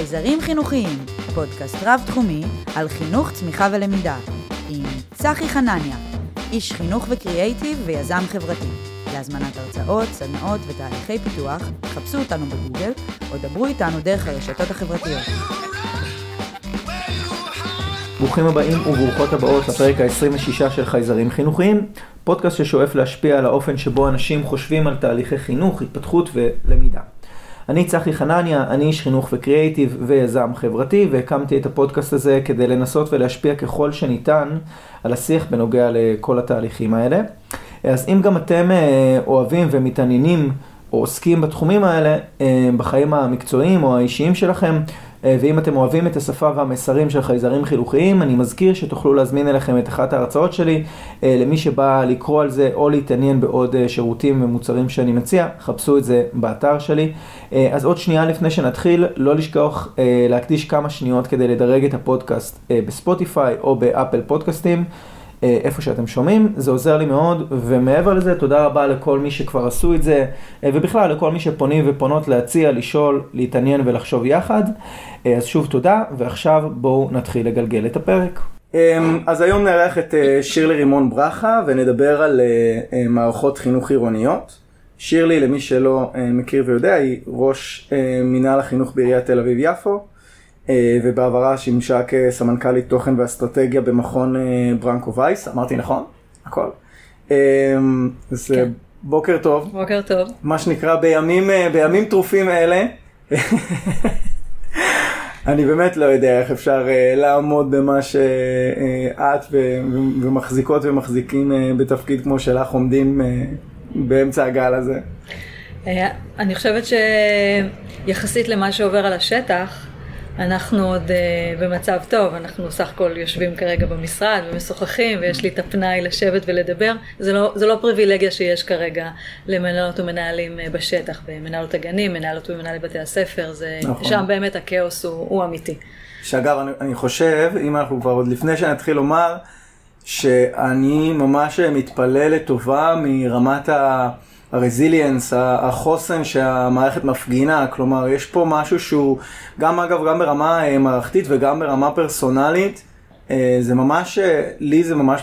חייזרים חינוכיים, פודקאסט רב-תחומי על חינוך, צמיחה ולמידה, עם צחי חנניה, איש חינוך וקריאייטיב ויזם חברתי. להזמנת הרצאות, סדנאות ותהליכי פיתוח, חפשו אותנו בגוגל או דברו איתנו דרך הרשתות החברתיות. ברוכים הבאים וברוכות הבאות לפרק ה-26 של חייזרים חינוכיים, פודקאסט ששואף להשפיע על האופן שבו אנשים חושבים על תהליכי חינוך, התפתחות ולמידה. אני צחי חנניה, אני איש חינוך וקריאייטיב ויזם חברתי, והקמתי את הפודקאסט הזה כדי לנסות ולהשפיע ככל שניתן על השיח בנוגע לכל התהליכים האלה. אז אם גם אתם אה, אוהבים ומתעניינים או עוסקים בתחומים האלה אה, בחיים המקצועיים או האישיים שלכם, ואם אתם אוהבים את השפה והמסרים של חייזרים חינוכיים, אני מזכיר שתוכלו להזמין אליכם את אחת ההרצאות שלי, למי שבא לקרוא על זה או להתעניין בעוד שירותים ומוצרים שאני מציע, חפשו את זה באתר שלי. אז עוד שנייה לפני שנתחיל, לא לשכוח להקדיש כמה שניות כדי לדרג את הפודקאסט בספוטיפיי או באפל פודקאסטים. איפה שאתם שומעים, זה עוזר לי מאוד, ומעבר לזה, תודה רבה לכל מי שכבר עשו את זה, ובכלל לכל מי שפונים ופונות להציע, לשאול, להתעניין ולחשוב יחד. אז שוב תודה, ועכשיו בואו נתחיל לגלגל את הפרק. אז היום נארח את שירלי רימון ברכה, ונדבר על מערכות חינוך עירוניות. שירלי, למי שלא מכיר ויודע, היא ראש מנהל החינוך בעיריית תל אביב-יפו. ובעברה שימשה כסמנכ"לית תוכן ואסטרטגיה במכון ברנקו וייס, אמרתי נכון? הכל. אז כן. בוקר טוב. בוקר טוב. מה שנקרא בימים, בימים טרופים אלה. אני באמת לא יודע איך אפשר לעמוד במה שאת ומחזיקות ומחזיקים בתפקיד כמו שלך עומדים באמצע הגל הזה. אני חושבת שיחסית למה שעובר על השטח, אנחנו עוד uh, במצב טוב, אנחנו סך הכל יושבים כרגע במשרד ומשוחחים ויש לי את הפנאי לשבת ולדבר. זה לא, זה לא פריבילגיה שיש כרגע למנהלות ומנהלים uh, בשטח, במנהלות הגנים, מנהלות ומנהלי בתי הספר, זה, נכון. שם באמת הכאוס הוא, הוא אמיתי. שאגב, אני, אני חושב, אם אנחנו כבר עוד לפני שנתחיל לומר, שאני ממש מתפלל לטובה מרמת ה... הרזיליאנס, החוסן שהמערכת מפגינה, כלומר יש פה משהו שהוא גם אגב גם ברמה מערכתית וגם ברמה פרסונלית, זה ממש, לי זה ממש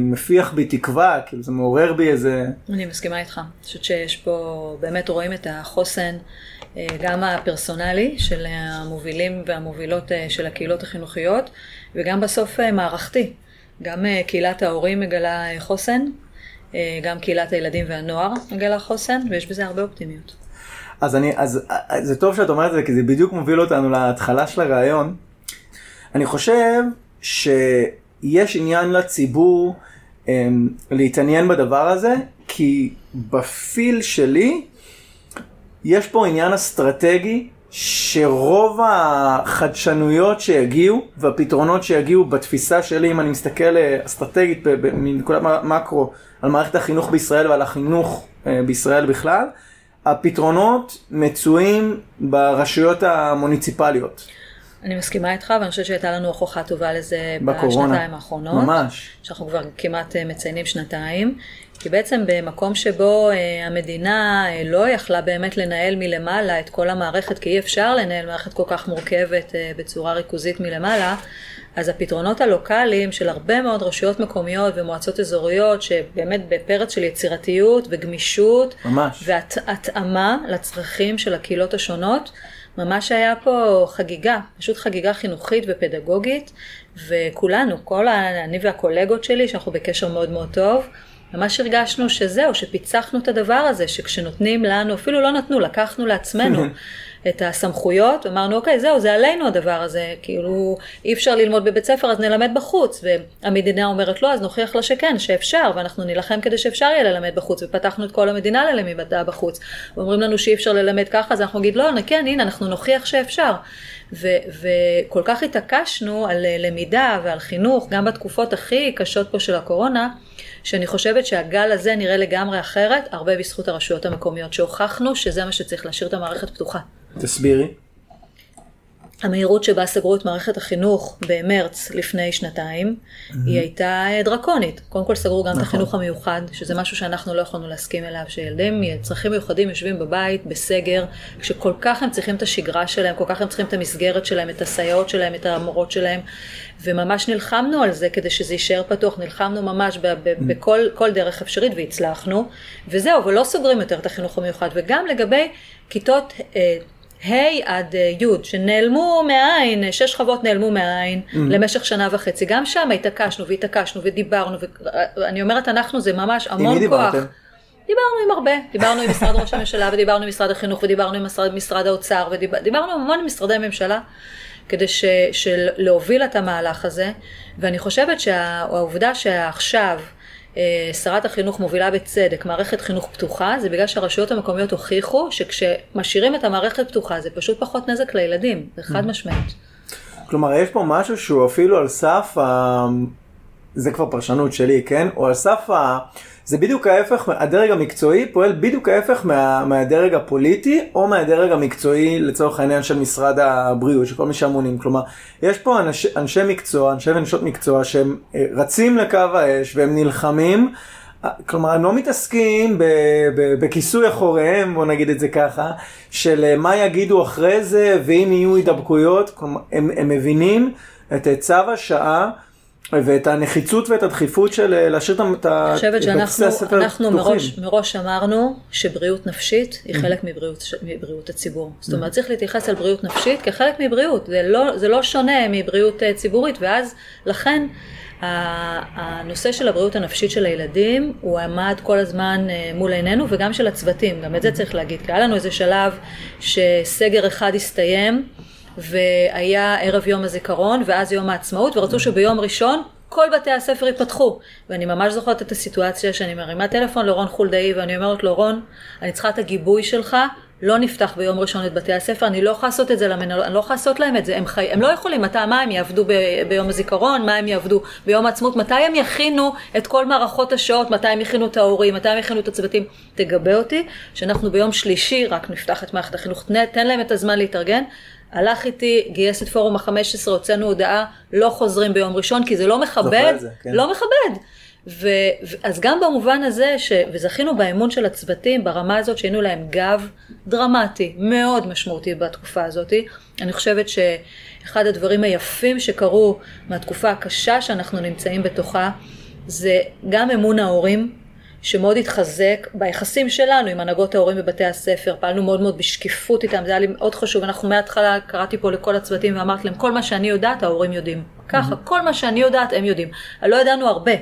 מפיח בי תקווה, כאילו זה מעורר בי איזה... אני מסכימה איתך, אני חושבת שיש פה, באמת רואים את החוסן גם הפרסונלי של המובילים והמובילות של הקהילות החינוכיות וגם בסוף מערכתי, גם קהילת ההורים מגלה חוסן. גם קהילת הילדים והנוער מגלה חוסן, ויש בזה הרבה אופטימיות. אז אני, אז זה טוב שאת אומרת את זה, כי זה בדיוק מוביל אותנו להתחלה של הרעיון. אני חושב שיש עניין לציבור הם, להתעניין בדבר הזה, כי בפיל שלי יש פה עניין אסטרטגי שרוב החדשנויות שיגיעו והפתרונות שיגיעו בתפיסה שלי, אם אני מסתכל אסטרטגית מנקודת מקרו על מערכת החינוך בישראל ועל החינוך בישראל בכלל, הפתרונות מצויים ברשויות המוניציפליות. אני מסכימה איתך, ואני חושבת שהייתה לנו הוכחה טובה לזה בקורונה. בשנתיים האחרונות. ממש. שאנחנו כבר כמעט מציינים שנתיים. כי בעצם במקום שבו אה, המדינה אה, לא יכלה באמת לנהל מלמעלה את כל המערכת, כי אי אפשר לנהל מערכת כל כך מורכבת אה, בצורה ריכוזית מלמעלה, אז הפתרונות הלוקאליים של הרבה מאוד רשויות מקומיות ומועצות אזוריות, שבאמת בפרץ של יצירתיות וגמישות, ממש. והתאמה לצרכים של הקהילות השונות, ממש היה פה חגיגה, פשוט חגיגה חינוכית ופדגוגית, וכולנו, כל אני והקולגות שלי, שאנחנו בקשר מאוד מאוד טוב, ממש הרגשנו שזהו, שפיצחנו את הדבר הזה, שכשנותנים לנו, אפילו לא נתנו, לקחנו לעצמנו את הסמכויות, אמרנו, אוקיי, זהו, זה עלינו הדבר הזה, כאילו, אי אפשר ללמוד בבית ספר, אז נלמד בחוץ, והמדינה אומרת לא, אז נוכיח לה שכן, שאפשר, ואנחנו נילחם כדי שאפשר יהיה ללמד בחוץ, ופתחנו את כל המדינה ללמידה בחוץ, ואומרים לנו שאי אפשר ללמד ככה, אז אנחנו נגיד, לא, כן, הנה, אנחנו נוכיח שאפשר. וכל כך התעקשנו על למידה ועל חינוך, גם בתקופות הכי קשות פה של הקורונה, שאני חושבת שהגל הזה נראה לגמרי אחרת, הרבה בזכות הרשויות המקומיות, שהוכחנו שזה מה שצריך להשאיר את המערכת פתוחה. תסבירי. המהירות שבה סגרו את מערכת החינוך במרץ לפני שנתיים, היא הייתה אה, דרקונית. קודם כל סגרו גם את החינוך המיוחד, שזה משהו שאנחנו לא יכולנו להסכים אליו, שילדים עם צרכים מיוחדים יושבים בבית, בסגר, כשכל כך הם צריכים את השגרה שלהם, כל כך הם צריכים את המסגרת שלהם, את הסייעות שלהם, את המורות שלהם, וממש נלחמנו על זה כדי שזה יישאר פתוח, נלחמנו ממש ב- ב- בכל כל דרך אפשרית והצלחנו, וזהו, ולא סוגרים יותר את החינוך המיוחד. וגם לגבי כיתות... ה' עד אה, י', שנעלמו מהעין, שש שכבות נעלמו מהעין mm. למשך שנה וחצי. גם שם התעקשנו והתעקשנו ודיברנו, ואני אומרת אנחנו, זה ממש המון כוח. עם מי דיברתם? דיברנו עם הרבה, דיברנו עם משרד ראש הממשלה ודיברנו עם משרד החינוך ודיברנו עם משרד, משרד האוצר ודיברנו עם המון משרדי ממשלה כדי ש, של להוביל את המהלך הזה ואני חושבת שהעובדה שעכשיו שרת החינוך מובילה בצדק מערכת חינוך פתוחה, זה בגלל שהרשויות המקומיות הוכיחו שכשמשאירים את המערכת פתוחה זה פשוט פחות נזק לילדים, זה חד mm. משמעית. כלומר יש פה משהו שהוא אפילו על סף, ה... זה כבר פרשנות שלי, כן? הוא על סף ה... זה בדיוק ההפך, הדרג המקצועי פועל בדיוק ההפך מה, מהדרג הפוליטי או מהדרג המקצועי לצורך העניין של משרד הבריאות, של כל מי שאמונים. כלומר, יש פה אנש, אנשי מקצוע, אנשי ונשות מקצוע שהם אה, רצים לקו האש והם נלחמים. אה, כלומר, הם לא מתעסקים בכיסוי אחוריהם, בוא נגיד את זה ככה, של אה, מה יגידו אחרי זה, ואם יהיו הידבקויות, כלומר, הם, הם מבינים את צו השעה. ואת הנחיצות ואת הדחיפות של אה, להשאיר את הספר אנחנו מראש, מראש אמרנו שבריאות נפשית היא mm-hmm. חלק מבריאות, מבריאות הציבור. זאת אומרת, mm-hmm. צריך להתייחס על בריאות נפשית כחלק מבריאות. זה לא, זה לא שונה מבריאות אה, ציבורית, ואז לכן הנושא של הבריאות הנפשית של הילדים הוא עמד כל הזמן אה, מול עינינו וגם של הצוותים, גם את זה צריך להגיד, כי היה לנו איזה שלב שסגר אחד הסתיים. והיה ערב יום הזיכרון ואז יום העצמאות ורצו שביום ראשון כל בתי הספר ייפתחו. ואני ממש זוכרת את הסיטואציה שאני מרימה טלפון לרון חולדאי ואני אומרת לו רון, אני צריכה את הגיבוי שלך, לא נפתח ביום ראשון את בתי הספר, אני לא יכולה לעשות את זה למנהל, אני לא יכולה לעשות להם את זה, הם, חי... הם לא יכולים, מתי, מה הם יעבדו ב... ביום הזיכרון, מה הם יעבדו ביום העצמאות, מתי הם יכינו את כל מערכות השעות, מתי הם יכינו את ההורים, מתי הם יכינו את הצוותים, תגבה אותי, שאנחנו ביום שלישי רק נפתח את מערכת החינוך, תן להם את הזמן להתארגן, הלך איתי, גייס את פורום ה-15, הוצאנו הודעה, לא חוזרים ביום ראשון, כי זה לא מכבד, זה, כן. לא מכבד. ו, אז גם במובן הזה, ש, וזכינו באמון של הצוותים ברמה הזאת שהיינו להם גב דרמטי, מאוד משמעותי בתקופה הזאת. אני חושבת שאחד הדברים היפים שקרו מהתקופה הקשה שאנחנו נמצאים בתוכה, זה גם אמון ההורים שמאוד התחזק ביחסים שלנו עם הנהגות ההורים בבתי הספר, פעלנו מאוד מאוד בשקיפות איתם, זה היה לי מאוד חשוב, אנחנו מההתחלה קראתי פה לכל הצוותים ואמרתי להם, כל מה שאני יודעת ההורים יודעים. ככה, mm-hmm. כל מה שאני יודעת הם יודעים. לא ידענו הרבה,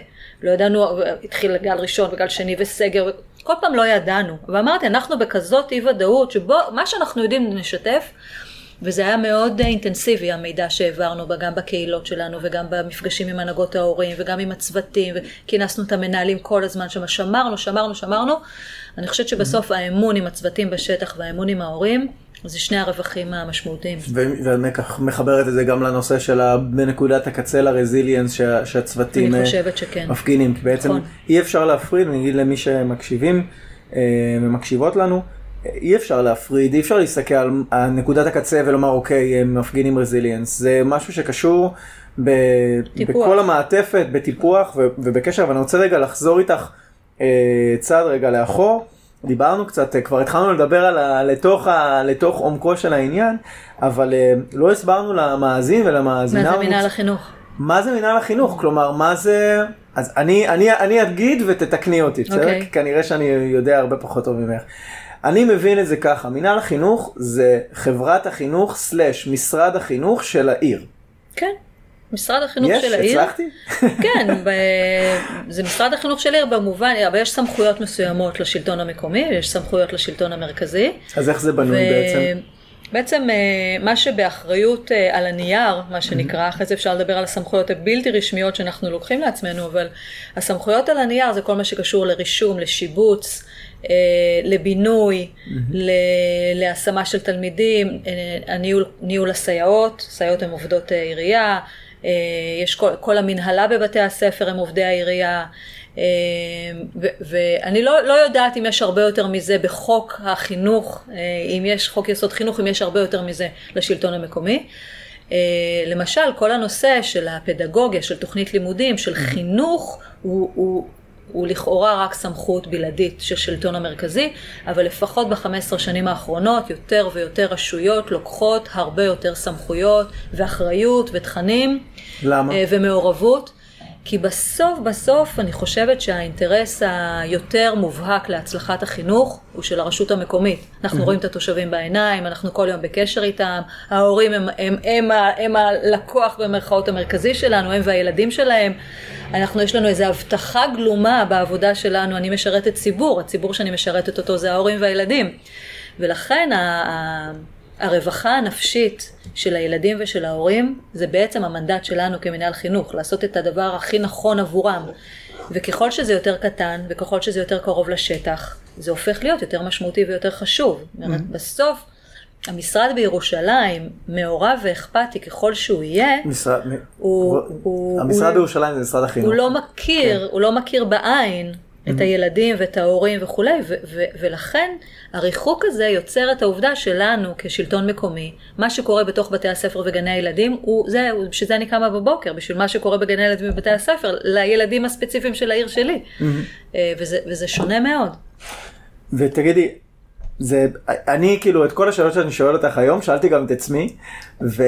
לא ידענו, התחיל גל ראשון וגל שני וסגר, כל פעם לא ידענו. ואמרתי, אנחנו בכזאת אי ודאות, שבו מה שאנחנו יודעים נשתף. וזה היה מאוד אינטנסיבי המידע שהעברנו גם בקהילות שלנו וגם במפגשים עם הנהגות ההורים וגם עם הצוותים וכינסנו את המנהלים כל הזמן שם, שמרנו, שמרנו, שמרנו. אני חושבת שבסוף האמון עם הצוותים בשטח והאמון עם ההורים זה שני הרווחים המשמעותיים. וכך מחברת את זה גם לנושא של בנקודת הקצה לרזיליאנס שהצוותים אני חושבת שכן. מפגינים. כי בעצם נכון. אי אפשר להפריד, אני אגיד למי שמקשיבים אה, ומקשיבות לנו, אי אפשר להפריד, אי אפשר להסתכל על נקודת הקצה ולומר אוקיי, הם מפגינים רזיליאנס, זה משהו שקשור ב, בכל המעטפת, בטיפוח ו, ובקשר, ואני רוצה רגע לחזור איתך אה, צעד רגע לאחור. דיברנו קצת, אה, כבר התחלנו לדבר על ה, לתוך, ה, לתוך עומקו של העניין, אבל אה, לא הסברנו למאזין ולמאזינה. מה זה מנהל החינוך? מה זה מנהל החינוך? כלומר, מה זה... אז אני, אני, אני אגיד ותתקני אותי, בסדר? Okay. אוקיי. כי כנראה שאני יודע הרבה פחות טוב ממך. אני מבין את זה ככה, מנהל החינוך זה חברת החינוך סלאש משרד החינוך של העיר. כן. משרד החינוך יש, של העיר. יש, הצלחתי? כן, ב... זה משרד החינוך של העיר במובן, אבל יש סמכויות מסוימות לשלטון המקומי, יש סמכויות לשלטון המרכזי. אז איך זה בנוי ו... בעצם? בעצם אה, מה שבאחריות אה, על הנייר, מה שנקרא, אחרי זה אפשר לדבר על הסמכויות הבלתי רשמיות שאנחנו לוקחים לעצמנו, אבל הסמכויות על הנייר זה כל מה שקשור לרישום, לשיבוץ, לבינוי, mm-hmm. להשמה של תלמידים, הניהול, ניהול הסייעות, סייעות הן עובדות עירייה, יש כל, כל המנהלה בבתי הספר הם עובדי העירייה, ואני לא, לא יודעת אם יש הרבה יותר מזה בחוק החינוך, אה, אם יש חוק יסוד חינוך, אם יש הרבה יותר מזה לשלטון המקומי. אה, למשל, כל הנושא של הפדגוגיה, של תוכנית לימודים, של חינוך, הוא, הוא, הוא לכאורה רק סמכות בלעדית של שלטון המרכזי, אבל לפחות ב-15 שנים האחרונות יותר ויותר רשויות לוקחות הרבה יותר סמכויות ואחריות ותכנים. למה? ומעורבות. כי בסוף בסוף אני חושבת שהאינטרס היותר מובהק להצלחת החינוך הוא של הרשות המקומית. אנחנו mm-hmm. רואים את התושבים בעיניים, אנחנו כל יום בקשר איתם, ההורים הם, הם, הם, הם, הם הלקוח במרכאות המרכזי שלנו, הם והילדים שלהם. אנחנו, יש לנו איזו הבטחה גלומה בעבודה שלנו, אני משרתת ציבור, הציבור שאני משרתת אותו זה ההורים והילדים. ולכן ה... הרווחה הנפשית של הילדים ושל ההורים זה בעצם המנדט שלנו כמנהל חינוך, לעשות את הדבר הכי נכון עבורם. וככל שזה יותר קטן וככל שזה יותר קרוב לשטח, זה הופך להיות יותר משמעותי ויותר חשוב. Mm-hmm. בסוף, המשרד בירושלים, מעורב ואכפתי ככל שהוא יהיה, משרד, הוא, הוא, המשרד הוא, בירושלים זה משרד החינוך. הוא לא מכיר, כן. הוא לא מכיר בעין את הילדים ואת ההורים וכולי, ו- ו- ולכן הריחוק הזה יוצר את העובדה שלנו כשלטון מקומי, מה שקורה בתוך בתי הספר וגני הילדים, הוא זה, בשביל זה אני קמה בבוקר, בשביל מה שקורה בגני הילדים ובבתי הספר, לילדים הספציפיים של העיר שלי, אה, וזה, וזה שונה מאוד. ותגידי, זה, אני כאילו את כל השאלות שאני שואל אותך היום, שאלתי גם את עצמי, ו...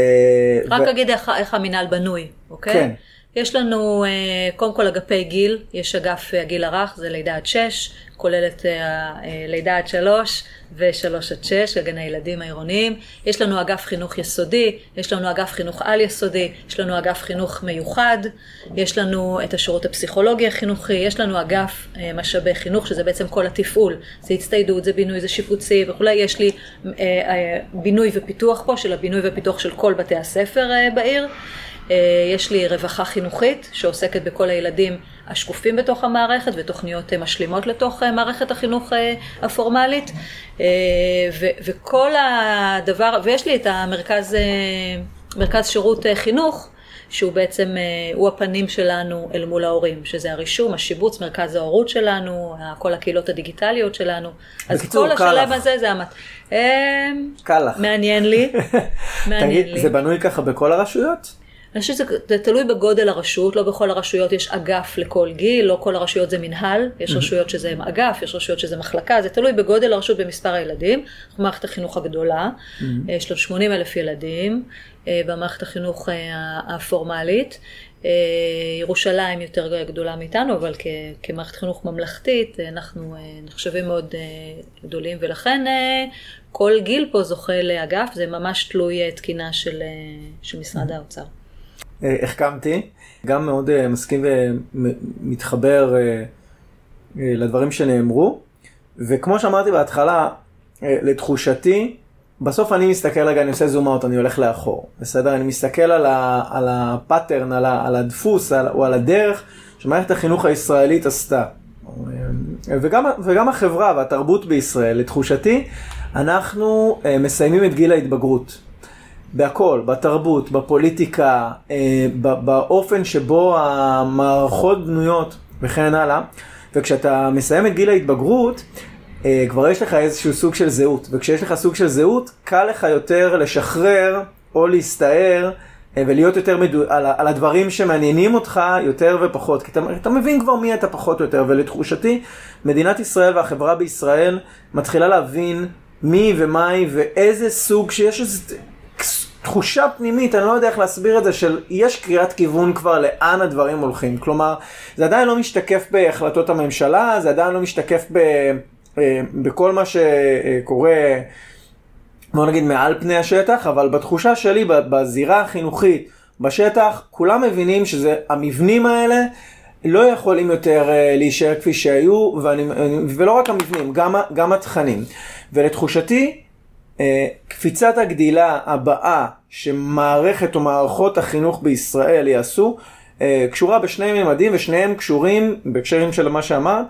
רק ו... אגיד איך, איך המינהל בנוי, אוקיי? כן. יש לנו אה, קודם כל אגפי גיל, יש אגף אה, הגיל הרך, זה לידה עד שש, כולל את אה, לידה עד שלוש ושלוש עד שש, גני הילדים העירוניים. יש לנו אגף חינוך יסודי, יש לנו אגף חינוך על יסודי, יש לנו אגף חינוך מיוחד, יש לנו את השירות הפסיכולוגי החינוכי, יש לנו אגף משאבי חינוך, שזה בעצם כל התפעול, זה הצטיידות, זה בינוי, זה שיפוצי וכולי, יש לי בינוי ופיתוח פה, של הבינוי ופיתוח של כל בתי הספר בעיר. אה, יש לי רווחה חינוכית שעוסקת בכל הילדים השקופים בתוך המערכת ותוכניות אה, משלימות לתוך אה, מערכת החינוך הפורמלית. וכל הדבר, ויש לי את המרכז מרכז שירות חינוך. שהוא בעצם, הוא הפנים שלנו אל מול ההורים, שזה הרישום, השיבוץ, מרכז ההורות שלנו, כל הקהילות הדיגיטליות שלנו. אז כל השלב הזה זה המת... קל לך. מעניין לי. מעניין תגיד, לי. זה בנוי ככה בכל הרשויות? אני חושבת שזה תלוי בגודל הרשות, לא בכל הרשויות יש אגף לכל גיל, לא כל הרשויות זה מנהל, יש mm-hmm. רשויות שזה אגף, יש רשויות שזה מחלקה, זה תלוי בגודל הרשות במספר הילדים. מערכת החינוך הגדולה, mm-hmm. יש לנו 80 אלף ילדים אה, במערכת החינוך אה, הפורמלית. אה, ירושלים יותר גדולה מאיתנו, אבל כמערכת חינוך ממלכתית אנחנו נחשבים מאוד גדולים, ולכן כל גיל פה זוכה לאגף, זה ממש תלוי תקינה של, של משרד האוצר. אה, החכמתי, גם מאוד אה, מסכים ומתחבר אה, לדברים שנאמרו, וכמו שאמרתי בהתחלה, לתחושתי, בסוף אני מסתכל רגע, אני עושה זום אאוט, אני הולך לאחור, בסדר? אני מסתכל על, ה, על הפאטרן, על, ה, על הדפוס על, או על הדרך שמערכת החינוך הישראלית עשתה. וגם, וגם החברה והתרבות בישראל, לתחושתי, אנחנו מסיימים את גיל ההתבגרות. בהכל, בתרבות, בפוליטיקה, אה, באופן שבו המערכות בנויות וכן הלאה. וכשאתה מסיים את גיל ההתבגרות, אה, כבר יש לך איזשהו סוג של זהות. וכשיש לך סוג של זהות, קל לך יותר לשחרר או להסתער אה, ולהיות יותר מדו... על, על הדברים שמעניינים אותך יותר ופחות. כי אתה, אתה מבין כבר מי אתה פחות או יותר. ולתחושתי, מדינת ישראל והחברה בישראל מתחילה להבין מי ומהי ואיזה סוג שיש. תחושה פנימית, אני לא יודע איך להסביר את זה, של יש קריאת כיוון כבר לאן הדברים הולכים. כלומר, זה עדיין לא משתקף בהחלטות הממשלה, זה עדיין לא משתקף ב, אה, בכל מה שקורה, בוא נגיד, מעל פני השטח, אבל בתחושה שלי, בזירה החינוכית, בשטח, כולם מבינים שזה, המבנים האלה, לא יכולים יותר אה, להישאר כפי שהיו, ואני, ולא רק המבנים, גם, גם התכנים. ולתחושתי, קפיצת הגדילה הבאה שמערכת או מערכות החינוך בישראל יעשו, אה, קשורה בשני ממדים ושניהם קשורים, בהקשרים של מה שאמרת,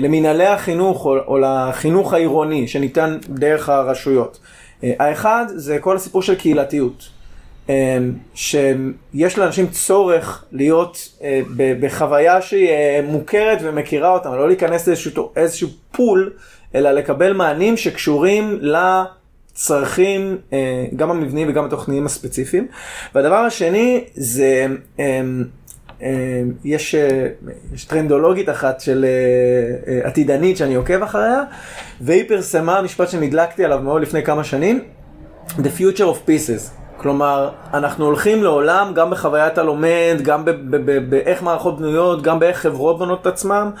למנהלי החינוך או, או לחינוך העירוני שניתן דרך הרשויות. אה, האחד זה כל הסיפור של קהילתיות. שיש לאנשים צורך להיות אה, בחוויה שהיא אה, מוכרת ומכירה אותם, לא להיכנס לאיזשהו איזשהו פול, אלא לקבל מענים שקשורים לצרכים, אה, גם המבניים וגם התוכניים הספציפיים. והדבר השני זה, אמ, יש, יש טרנדולוגית אחת של עתידנית שאני עוקב אחריה, והיא פרסמה משפט שנדלקתי עליו מאוד לפני כמה שנים, The future of pieces. כלומר, אנחנו הולכים לעולם, גם בחוויית הלומד, גם באיך מערכות בנויות, גם באיך חברות בנות את עצמם, אה,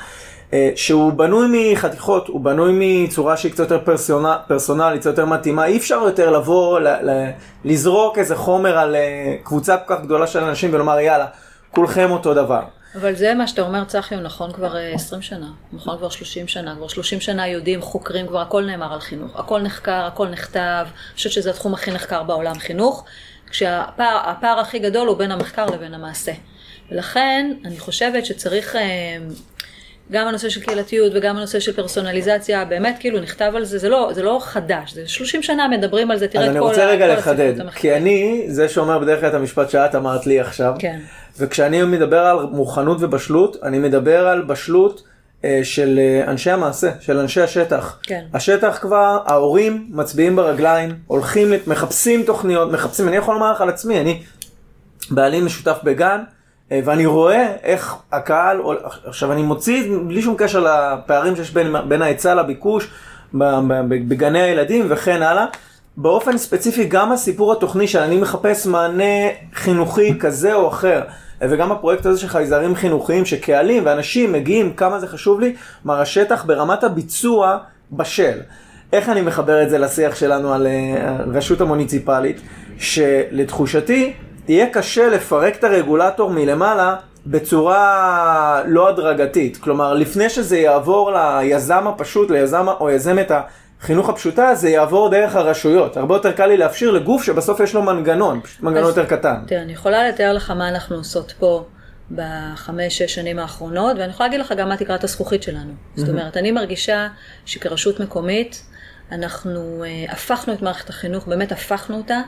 שהוא בנוי מחתיכות, הוא בנוי מצורה שהיא קצת יותר פרסונל, פרסונלית, קצת יותר מתאימה, אי אפשר יותר לבוא, ל, ל, לזרוק איזה חומר על אה, קבוצה כל כך גדולה של אנשים ולומר יאללה, כולכם אותו דבר. אבל זה מה שאתה אומר, צחי, הוא נכון כבר 20 אה, שנה, נכון כבר 30 שנה, כבר 30 שנה יודעים, חוקרים, כבר הכל נאמר על חינוך, הכל נחקר, הכל נכתב, אני חושבת שזה התחום הכי נחקר בעולם, חינוך, כשהפער הכי גדול הוא בין המחקר לבין המעשה. ולכן, אני חושבת שצריך... גם הנושא של קהילתיות וגם הנושא של פרסונליזציה, באמת כאילו נכתב על זה, זה לא, זה לא חדש, זה 30 שנה מדברים על זה, תראה את כל הסיפור. אז אני רוצה רגע לחדד, כי אני זה שאומר בדרך כלל את המשפט שאת אמרת לי עכשיו, כן. וכשאני מדבר על מוכנות ובשלות, אני מדבר על בשלות אה, של אה, אנשי המעשה, של אנשי השטח. כן. השטח כבר, ההורים מצביעים ברגליים, הולכים, מחפשים תוכניות, מחפשים, אני יכול לומר לך על עצמי, אני בעלים משותף בגן, ואני רואה איך הקהל, עכשיו אני מוציא בלי שום קשר לפערים שיש בין, בין ההיצע לביקוש בגני הילדים וכן הלאה. באופן ספציפי גם הסיפור התוכני שאני מחפש מענה חינוכי כזה או אחר. וגם הפרויקט הזה של חייזרים חינוכיים שקהלים ואנשים מגיעים כמה זה חשוב לי, כלומר השטח ברמת הביצוע בשל. איך אני מחבר את זה לשיח שלנו על אה, המוניציפלית? שלתחושתי יהיה קשה לפרק את הרגולטור מלמעלה בצורה לא הדרגתית. כלומר, לפני שזה יעבור ליזם הפשוט, ליזם או יזמת החינוך הפשוטה, זה יעבור דרך הרשויות. הרבה יותר קל לי להפשיר לגוף שבסוף יש לו מנגנון, פשוט מנגנון יותר קטן. תראה, אני יכולה לתאר לך מה אנחנו עושות פה. בחמש-שש שנים האחרונות, ואני יכולה להגיד לך גם מה תקרת הזכוכית שלנו. זאת אומרת, אני מרגישה שכרשות מקומית, אנחנו uh, הפכנו את מערכת החינוך, באמת הפכנו אותה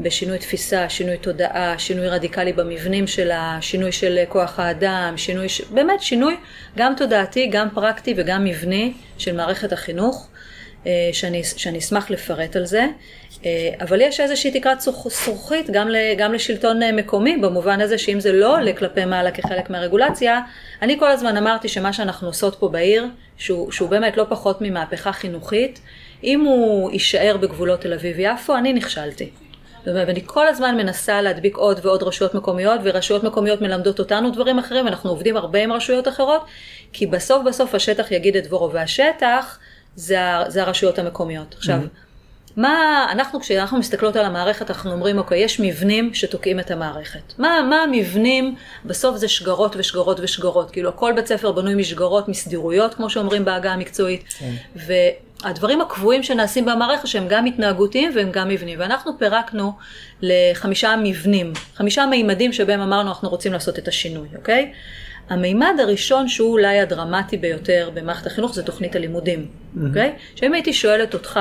בשינוי תפיסה, שינוי תודעה, שינוי רדיקלי במבנים שלה, שינוי של כוח האדם, שינוי, ש... באמת שינוי גם תודעתי, גם פרקטי וגם מבני של מערכת החינוך, uh, שאני, שאני אשמח לפרט על זה. Uh, אבל יש איזושהי תקרת זכוכית גם, גם לשלטון מקומי, במובן הזה שאם זה לא עולה כלפי מעלה כחלק מהרגולציה, אני כל הזמן אמרתי שמה שאנחנו עושות פה בעיר, שהוא, שהוא באמת לא פחות ממהפכה חינוכית, אם הוא יישאר בגבולות תל אביב-יפו, אני נכשלתי. ואני כל הזמן מנסה להדביק עוד ועוד רשויות מקומיות, ורשויות מקומיות מלמדות אותנו דברים אחרים, ואנחנו עובדים הרבה עם רשויות אחרות, כי בסוף בסוף השטח יגיד את דברו, והשטח זה, זה הרשויות המקומיות. עכשיו, mm-hmm. מה, אנחנו, כשאנחנו מסתכלות על המערכת, אנחנו אומרים, אוקיי, יש מבנים שתוקעים את המערכת. מה, מה המבנים? בסוף זה שגרות ושגרות ושגרות. כאילו, כל בית ספר בנוי משגרות, מסדירויות, כמו שאומרים בעגה המקצועית. כן. הדברים הקבועים שנעשים במערכת שהם גם התנהגותיים והם גם מבנים. ואנחנו פירקנו לחמישה מבנים, חמישה מימדים שבהם אמרנו אנחנו רוצים לעשות את השינוי, אוקיי? המימד הראשון שהוא אולי הדרמטי ביותר במערכת החינוך זה תוכנית הלימודים, אוקיי? Mm-hmm. שאם הייתי שואלת אותך,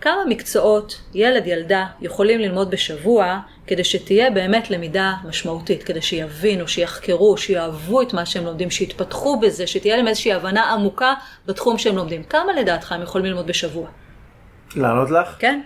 כמה מקצועות ילד, ילדה יכולים ללמוד בשבוע כדי שתהיה באמת למידה משמעותית, כדי שיבינו, שיחקרו, שיאהבו את מה שהם לומדים, שיתפתחו בזה, שתהיה להם איזושהי הבנה עמוקה בתחום שהם לומדים. כמה לדעתך הם יכולים ללמוד בשבוע? לענות לך? כן.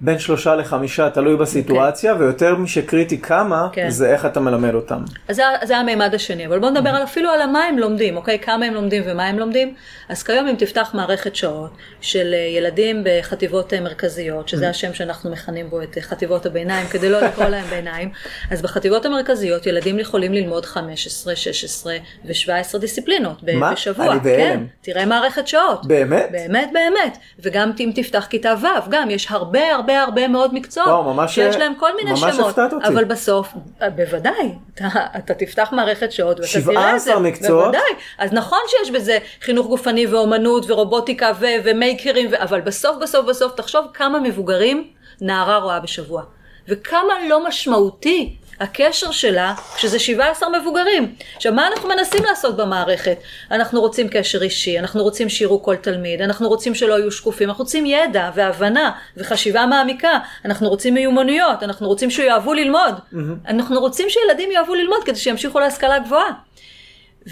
בין שלושה לחמישה, תלוי בסיטואציה, okay. אוקיי. ויותר משקריטי כמה, okay. כן. זה איך אתה מלמד אותם. אז זה, זה המימד השני, אבל בואו נדבר mm-hmm. על אפילו על מה הם לומדים, אוקיי? כמה הם לומדים ומה הם לומדים. אז כיום אם תפתח מערכת שעות של אה, ילדים בחטיבות אה, מרכזיות, שזה mm-hmm. השם שאנחנו מכנים בו את אה, חטיבות הביניים, כדי לא לקרוא להם ביניים, אז בחטיבות המרכזיות ילדים יכולים ללמוד 15, 16 ו-17 דיסציפלינות מה? בשבוע. אני בהלם. כן, תראה מערכת שעות. באמת? באמת, באמת. וגם אם תפתח כיתה ו', גם יש הרבה הרבה הרבה הרבה מאוד מקצועות, וואו, ממש, שיש להם כל מיני ממש שמות. אבל בסוף, בוודאי, אתה, אתה תפתח מערכת שעות ואתה תראה את זה, 17 מקצועות, בוודאי, אז נכון שיש בזה חינוך גופני ואומנות ורובוטיקה ו- ומייקרים, ו- אבל בסוף בסוף בסוף תחשוב כמה מבוגרים נערה רואה בשבוע, וכמה לא משמעותי הקשר שלה, כשזה 17 מבוגרים. עכשיו, מה אנחנו מנסים לעשות במערכת? אנחנו רוצים קשר אישי, אנחנו רוצים שיראו כל תלמיד, אנחנו רוצים שלא יהיו שקופים, אנחנו רוצים ידע והבנה וחשיבה מעמיקה, אנחנו רוצים מיומנויות, אנחנו רוצים שיאהבו ללמוד, mm-hmm. אנחנו רוצים שילדים יאהבו ללמוד כדי שימשיכו להשכלה גבוהה.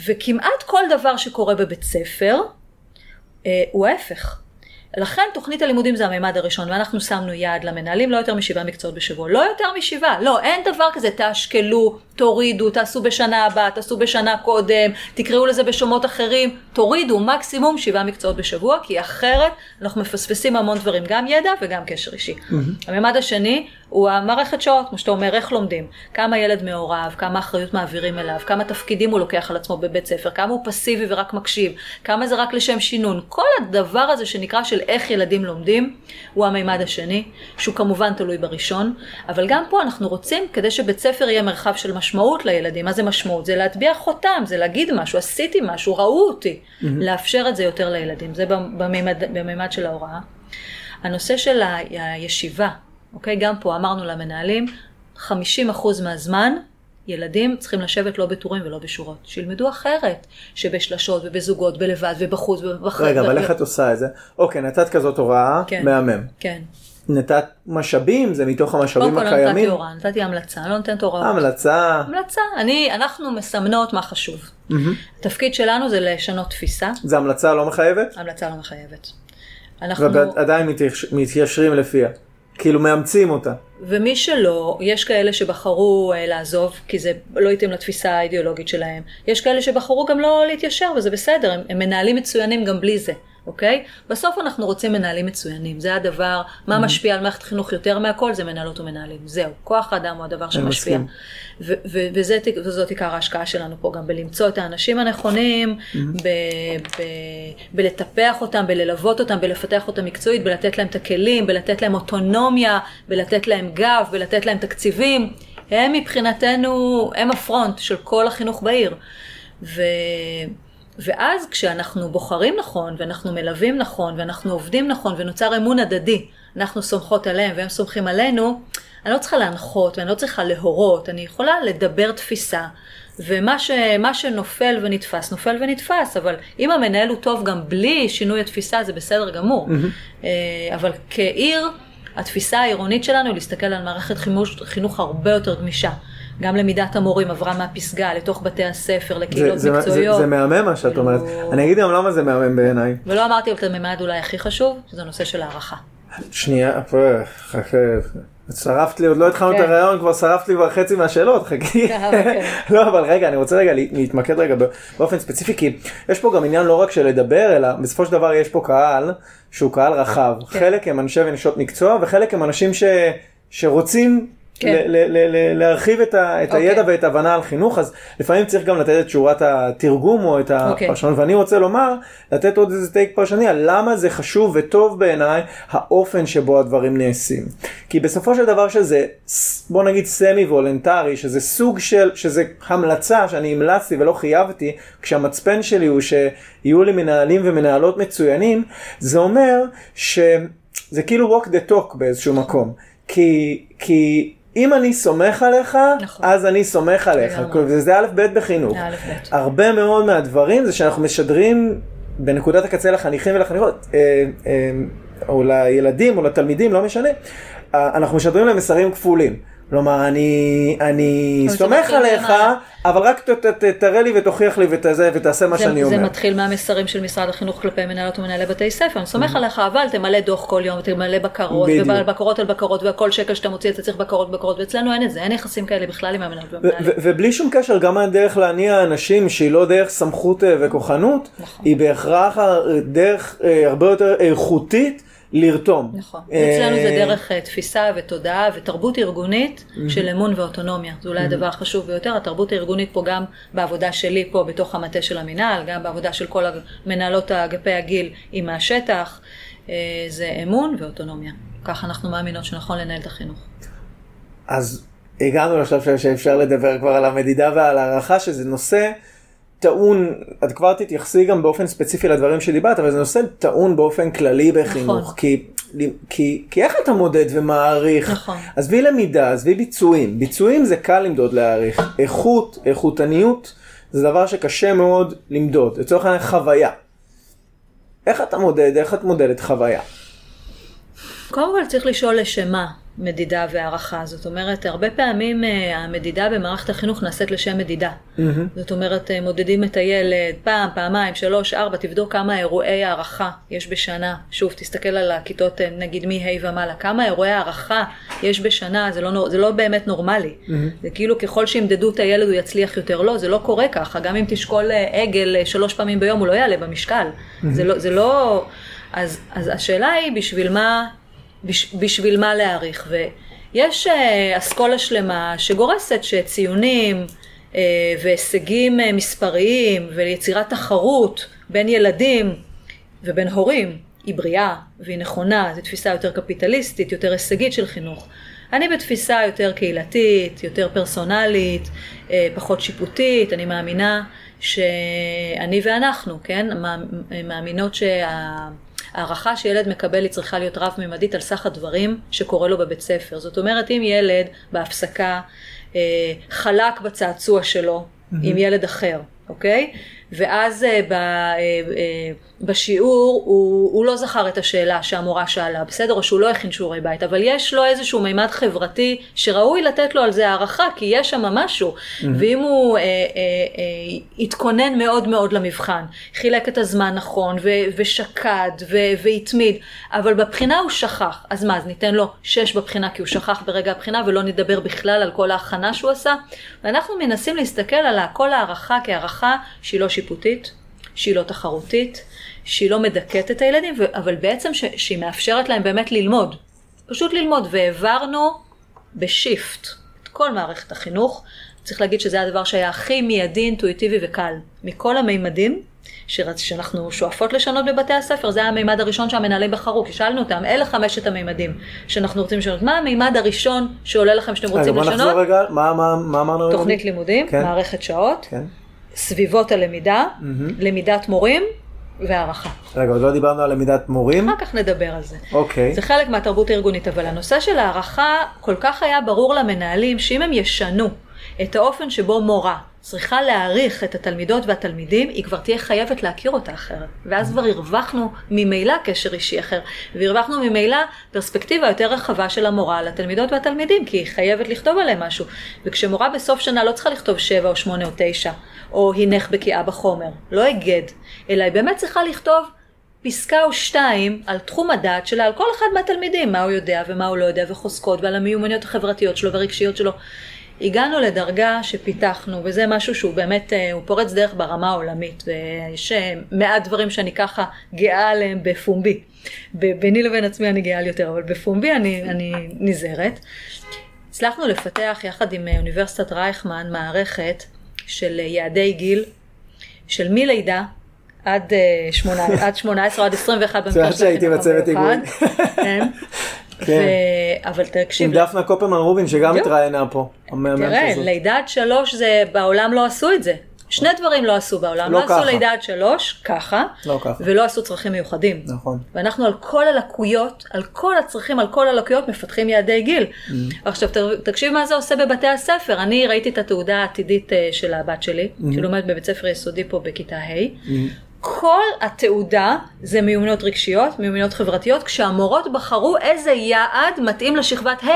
וכמעט כל דבר שקורה בבית ספר, אה, הוא ההפך. לכן תוכנית הלימודים זה הממד הראשון, ואנחנו שמנו יעד למנהלים לא יותר משבעה מקצועות בשבוע. לא יותר משבעה, לא, אין דבר כזה, תשקלו, תורידו, תעשו בשנה הבאה, תעשו בשנה קודם, תקראו לזה בשמות אחרים, תורידו מקסימום שבעה מקצועות בשבוע, כי אחרת אנחנו מפספסים המון דברים, גם ידע וגם קשר אישי. Mm-hmm. הממד השני הוא המערכת שעות, כמו שאתה אומר, איך לומדים, כמה ילד מעורב, כמה אחריות מעבירים אליו, כמה תפקידים הוא לוקח על עצמו בבית ספר, כמה הוא פסיבי ורק מקשיב, כמה זה רק לשם שינון. כל הדבר הזה שנקרא של איך ילדים לומדים, הוא הממד השני, שהוא כמובן תלוי בראשון, אבל גם פה אנחנו רוצים, כדי שבית ספר יהיה מרחב של משמעות לילדים, מה זה משמעות? זה להטביע חותם, זה להגיד משהו, עשיתי משהו, ראו אותי, mm-hmm. לאפשר את זה יותר לילדים, זה בממד, בממד של ההוראה. הנושא של הישיבה, אוקיי? גם פה אמרנו למנהלים, 50% מהזמן ילדים צריכים לשבת לא בטורים ולא בשורות, שילמדו אחרת, שבשלשות ובזוגות, בלבד ובחוץ ובחוץ. רגע, אבל איך את עושה את זה? אוקיי, נתת כזאת הוראה, כן, מהמם. כן. נתת משאבים, זה מתוך המשאבים הקיימים? קודם כל לא נתתי הוראה, נתתי המלצה, לא נותנת הוראות. המלצה. המלצה, אני, אנחנו מסמנות מה חשוב. Mm-hmm. התפקיד שלנו זה לשנות תפיסה. זה המלצה לא מחייבת? המלצה לא מחייבת. אנחנו... ועדיין מתיישרים לפיה. כאילו מאמצים אותה. ומי שלא, יש כאלה שבחרו uh, לעזוב, כי זה לא התאים לתפיסה האידיאולוגית שלהם. יש כאלה שבחרו גם לא להתיישר, וזה בסדר, הם, הם מנהלים מצוינים גם בלי זה. אוקיי? בסוף אנחנו רוצים מנהלים מצוינים, זה הדבר, מה mm-hmm. משפיע על מערכת חינוך יותר מהכל, זה מנהלות ומנהלים, זהו, כוח האדם הוא הדבר שמשפיע. ו- ו- וזה, וזאת עיקר ההשקעה שלנו פה, גם בלמצוא את האנשים הנכונים, mm-hmm. ב- ב- בלטפח אותם, בללוות אותם, בלפתח אותם מקצועית, בלתת להם את הכלים, בלתת להם אוטונומיה, בלתת להם גב, בלתת להם תקציבים. הם מבחינתנו, הם הפרונט של כל החינוך בעיר. ו... ואז כשאנחנו בוחרים נכון, ואנחנו מלווים נכון, ואנחנו עובדים נכון, ונוצר אמון הדדי, אנחנו סומכות עליהם והם סומכים עלינו, אני לא צריכה להנחות ואני לא צריכה להורות, אני יכולה לדבר תפיסה. ומה ש, שנופל ונתפס, נופל ונתפס, אבל אם המנהל הוא טוב גם בלי שינוי התפיסה, זה בסדר גמור. Mm-hmm. אבל כעיר, התפיסה העירונית שלנו היא להסתכל על מערכת חינוך, חינוך הרבה יותר גמישה. גם למידת המורים עברה מהפסגה לתוך בתי הספר, לקהילות זה, מקצועיות. זה, זה מהמם מה שאת אומרת. אני אגיד גם למה זה מהמם בעיניי. ולא אמרתי את הממד אולי הכי חשוב, שזה נושא של הערכה. שנייה, חכה. שרפת לי, עוד לא התחלנו את כן. הרעיון, כבר שרפת לי כבר חצי מהשאלות, חכי. כן, אוקיי. לא, אבל רגע, אני רוצה רגע להתמקד רגע באופן ספציפי, כי יש פה גם עניין לא רק של לדבר, אלא בסופו של דבר יש פה קהל שהוא קהל רחב. כן. חלק הם אנשי ונשות מקצוע, וחלק הם אנשים שרוצים כן. להרחיב את, ה, את okay. אוקיי. הידע ואת ההבנה על חינוך, אז לפעמים צריך גם לתת את שורת התרגום או את אוקיי. הפרשנות, okay. ואני רוצה לומר, לתת עוד איזה טייק פרשני על למה זה חשוב וטוב בעיניי האופן שבו הדברים נעשים. כי בסופו של דבר שזה, בוא נגיד סמי וולנטרי, שזה סוג של, שזה המלצה שאני המלצתי ולא חייבתי, כשהמצפן שלי הוא שיהיו לי מנהלים ומנהלות מצוינים, זה אומר שזה כאילו walk the talk באיזשהו מקום. כי, כי אם אני סומך עליך, נכון. אז אני סומך עליך. וזה א' ב' בחינוך. הרבה מאוד מהדברים זה שאנחנו משדרים בנקודת הקצה לחניכים ולחניכות, אה, אה, או לילדים או לתלמידים, לא משנה, אה, אנחנו משדרים להם מסרים כפולים. כלומר, אני, אני סומך עליך, אבל רק ת, ת, ת, תראה לי ותוכיח לי ותזה, ותעשה מה זה, שאני אומר. זה מתחיל מהמסרים של משרד החינוך כלפי מנהלות ומנהלי בתי ספר. אני סומך mm-hmm. עליך, אבל תמלא דוח כל יום, תמלא בקרות, ובקרות על בקרות, וכל שקל שאתה מוציא אתה צריך בקרות בקרות, ואצלנו אין את זה, אין יחסים כאלה בכלל עם המנהלות ומנהלים. ובלי שום קשר, גם הדרך להניע אנשים שהיא לא דרך סמכות אה, וכוחנות, נכון. היא בהכרח דרך אה, הרבה יותר איכותית. לרתום. נכון. אה, אצלנו זה דרך אה, תפיסה ותודעה ותרבות ארגונית של אמון ואוטונומיה. זה אולי הדבר החשוב ביותר. התרבות הארגונית פה גם בעבודה שלי פה בתוך המטה של המינהל, גם בעבודה של כל מנהלות אגפי הגיל עם השטח, אה, זה אמון ואוטונומיה. כך אנחנו מאמינות שנכון לנהל את החינוך. אז הגענו לשלב שאפשר לדבר כבר על המדידה ועל הערכה, שזה נושא טעון, את כבר תתייחסי גם באופן ספציפי לדברים שדיברת, אבל זה נושא טעון באופן כללי בחינוך, נכון. כי כי, כי איך אתה מודד ומעריך? נכון. עזבי למידה, עזבי ביצועים. ביצועים זה קל למדוד להעריך. איכות, איכותניות, זה דבר שקשה מאוד למדוד. לצורך העניין חוויה. איך אתה מודד, איך את מודדת חוויה? קודם כל צריך לשאול לשם מה מדידה והערכה. זאת אומרת, הרבה פעמים אה, המדידה במערכת החינוך נעשית לשם מדידה. זאת אומרת, אה, מודדים את הילד פעם, פעמיים, שלוש, ארבע, תבדוק כמה אירועי הערכה יש בשנה. שוב, תסתכל על הכיתות, אה, נגיד מ-ה' ומעלה, כמה אירועי הערכה יש בשנה, זה לא, זה לא באמת נורמלי. זה כאילו ככל שימדדו את הילד הוא יצליח יותר. לא, זה לא קורה ככה. גם אם תשקול עגל שלוש פעמים ביום, הוא לא יעלה במשקל. זה לא... זה לא... אז, אז השאלה היא, בשביל מה בש, בשביל מה להעריך. ויש אה, אסכולה שלמה שגורסת שציונים אה, והישגים אה, מספריים וליצירת תחרות בין ילדים ובין הורים היא בריאה והיא נכונה, זו תפיסה יותר קפיטליסטית, יותר הישגית של חינוך. אני בתפיסה יותר קהילתית, יותר פרסונלית, פחות שיפוטית, אני מאמינה שאני ואנחנו, כן, מאמ- מאמינות שה... הערכה שילד מקבל היא צריכה להיות רב-ממדית על סך הדברים שקורה לו בבית ספר. זאת אומרת, אם ילד בהפסקה אה, חלק בצעצוע שלו mm-hmm. עם ילד אחר, אוקיי? ואז אה, ב, אה, אה, בשיעור הוא, הוא לא זכר את השאלה שהמורה שאלה, בסדר? או שהוא לא הכין שיעורי בית, אבל יש לו איזשהו מימד חברתי שראוי לתת לו על זה הערכה, כי יש שם משהו. Mm-hmm. ואם הוא אה, אה, אה, התכונן מאוד מאוד למבחן, חילק את הזמן נכון, ו, ושקד, ו, והתמיד, אבל בבחינה הוא שכח, אז מה, אז ניתן לו שש בבחינה כי הוא שכח ברגע הבחינה, ולא נדבר בכלל על כל ההכנה שהוא עשה? ואנחנו מנסים להסתכל על כל הערכה כהערכה שהיא לא שיפוטית, שהיא לא תחרותית, שהיא לא מדכאת את הילדים, אבל בעצם ש- שהיא מאפשרת להם באמת ללמוד. פשוט ללמוד, והעברנו בשיפט את כל מערכת החינוך. צריך להגיד שזה הדבר שהיה הכי מיידי, אינטואיטיבי וקל. מכל המימדים שאנחנו שואפות לשנות בבתי הספר, זה היה המימד הראשון שהמנהלים בחרו, כי שאלנו אותם, אלה חמשת המימדים שאנחנו רוצים לשנות. מה המימד הראשון שעולה לכם שאתם רוצים לשנות? רגע, מה, מה, מה אמרנו? תוכנית לימודים, כן. מערכת שעות, כן. סביבות הלמידה, למידת מורים והערכה. רגע, עוד לא דיברנו על למידת מורים. אחר כך נדבר על זה. אוקיי. זה חלק מהתרבות הארגונית, אבל הנושא של הערכה כל כך היה ברור למנהלים, שאם הם ישנו את האופן שבו מורה צריכה להעריך את התלמידות והתלמידים, היא כבר תהיה חייבת להכיר אותה אחרת. ואז כבר הרווחנו ממילא קשר אישי אחר, והרווחנו ממילא פרספקטיבה יותר רחבה של המורה על התלמידות והתלמידים, כי היא חייבת לכתוב עליהם משהו. וכשמורה בסוף שנה לא צריכה לכתוב שבע או שמונה או תשע, או הינך בקיאה בחומר, לא היגד, אלא היא באמת צריכה לכתוב פסקה או שתיים על תחום הדעת שלה, על כל אחד מהתלמידים, מה הוא יודע ומה הוא לא יודע, וחוזקות, ועל המיומנויות החברתיות שלו והרגשיות שלו. הגענו לדרגה שפיתחנו, וזה משהו שהוא באמת, אה, הוא פורץ דרך ברמה העולמית, ויש אה, מעט דברים שאני ככה גאה עליהם בפומבי. ביני לבין עצמי אני גאה על יותר, אבל בפומבי אני, אני נזהרת. הצלחנו לפתח יחד עם אה, אוניברסיטת רייכמן מערכת של יעדי גיל, של מלידה עד אה, שמונה- עד 18 עד 21 במקרה יודעת שהייתי בצוות המיוחד. כן. ו- אבל תקשיב, עם דפנה קופרמן רובין שגם. התראיינה פה. תראה. לידה עד שלוש זה, בעולם לא עשו את זה. שני דברים לא עשו בעולם, לא לא עשו. לידה עד שלוש, ככה, לא ככה. ולא עשו צרכים מיוחדים. נכון. ואנחנו על כל הלקויות, על כל הצרכים, על כל הלקויות, מפתחים יעדי גיל. Mm. עכשיו, תקשיב מה זה עושה בבתי הספר. אני ראיתי את התעודה העתידית אה, של הבת שלי, Mm. שלומדת בבית ספר יסודי פה בכיתה ה'. כל התעודה זה מיומנויות רגשיות, מיומנויות חברתיות, כשהמורות בחרו איזה יעד מתאים לשכבת ה'.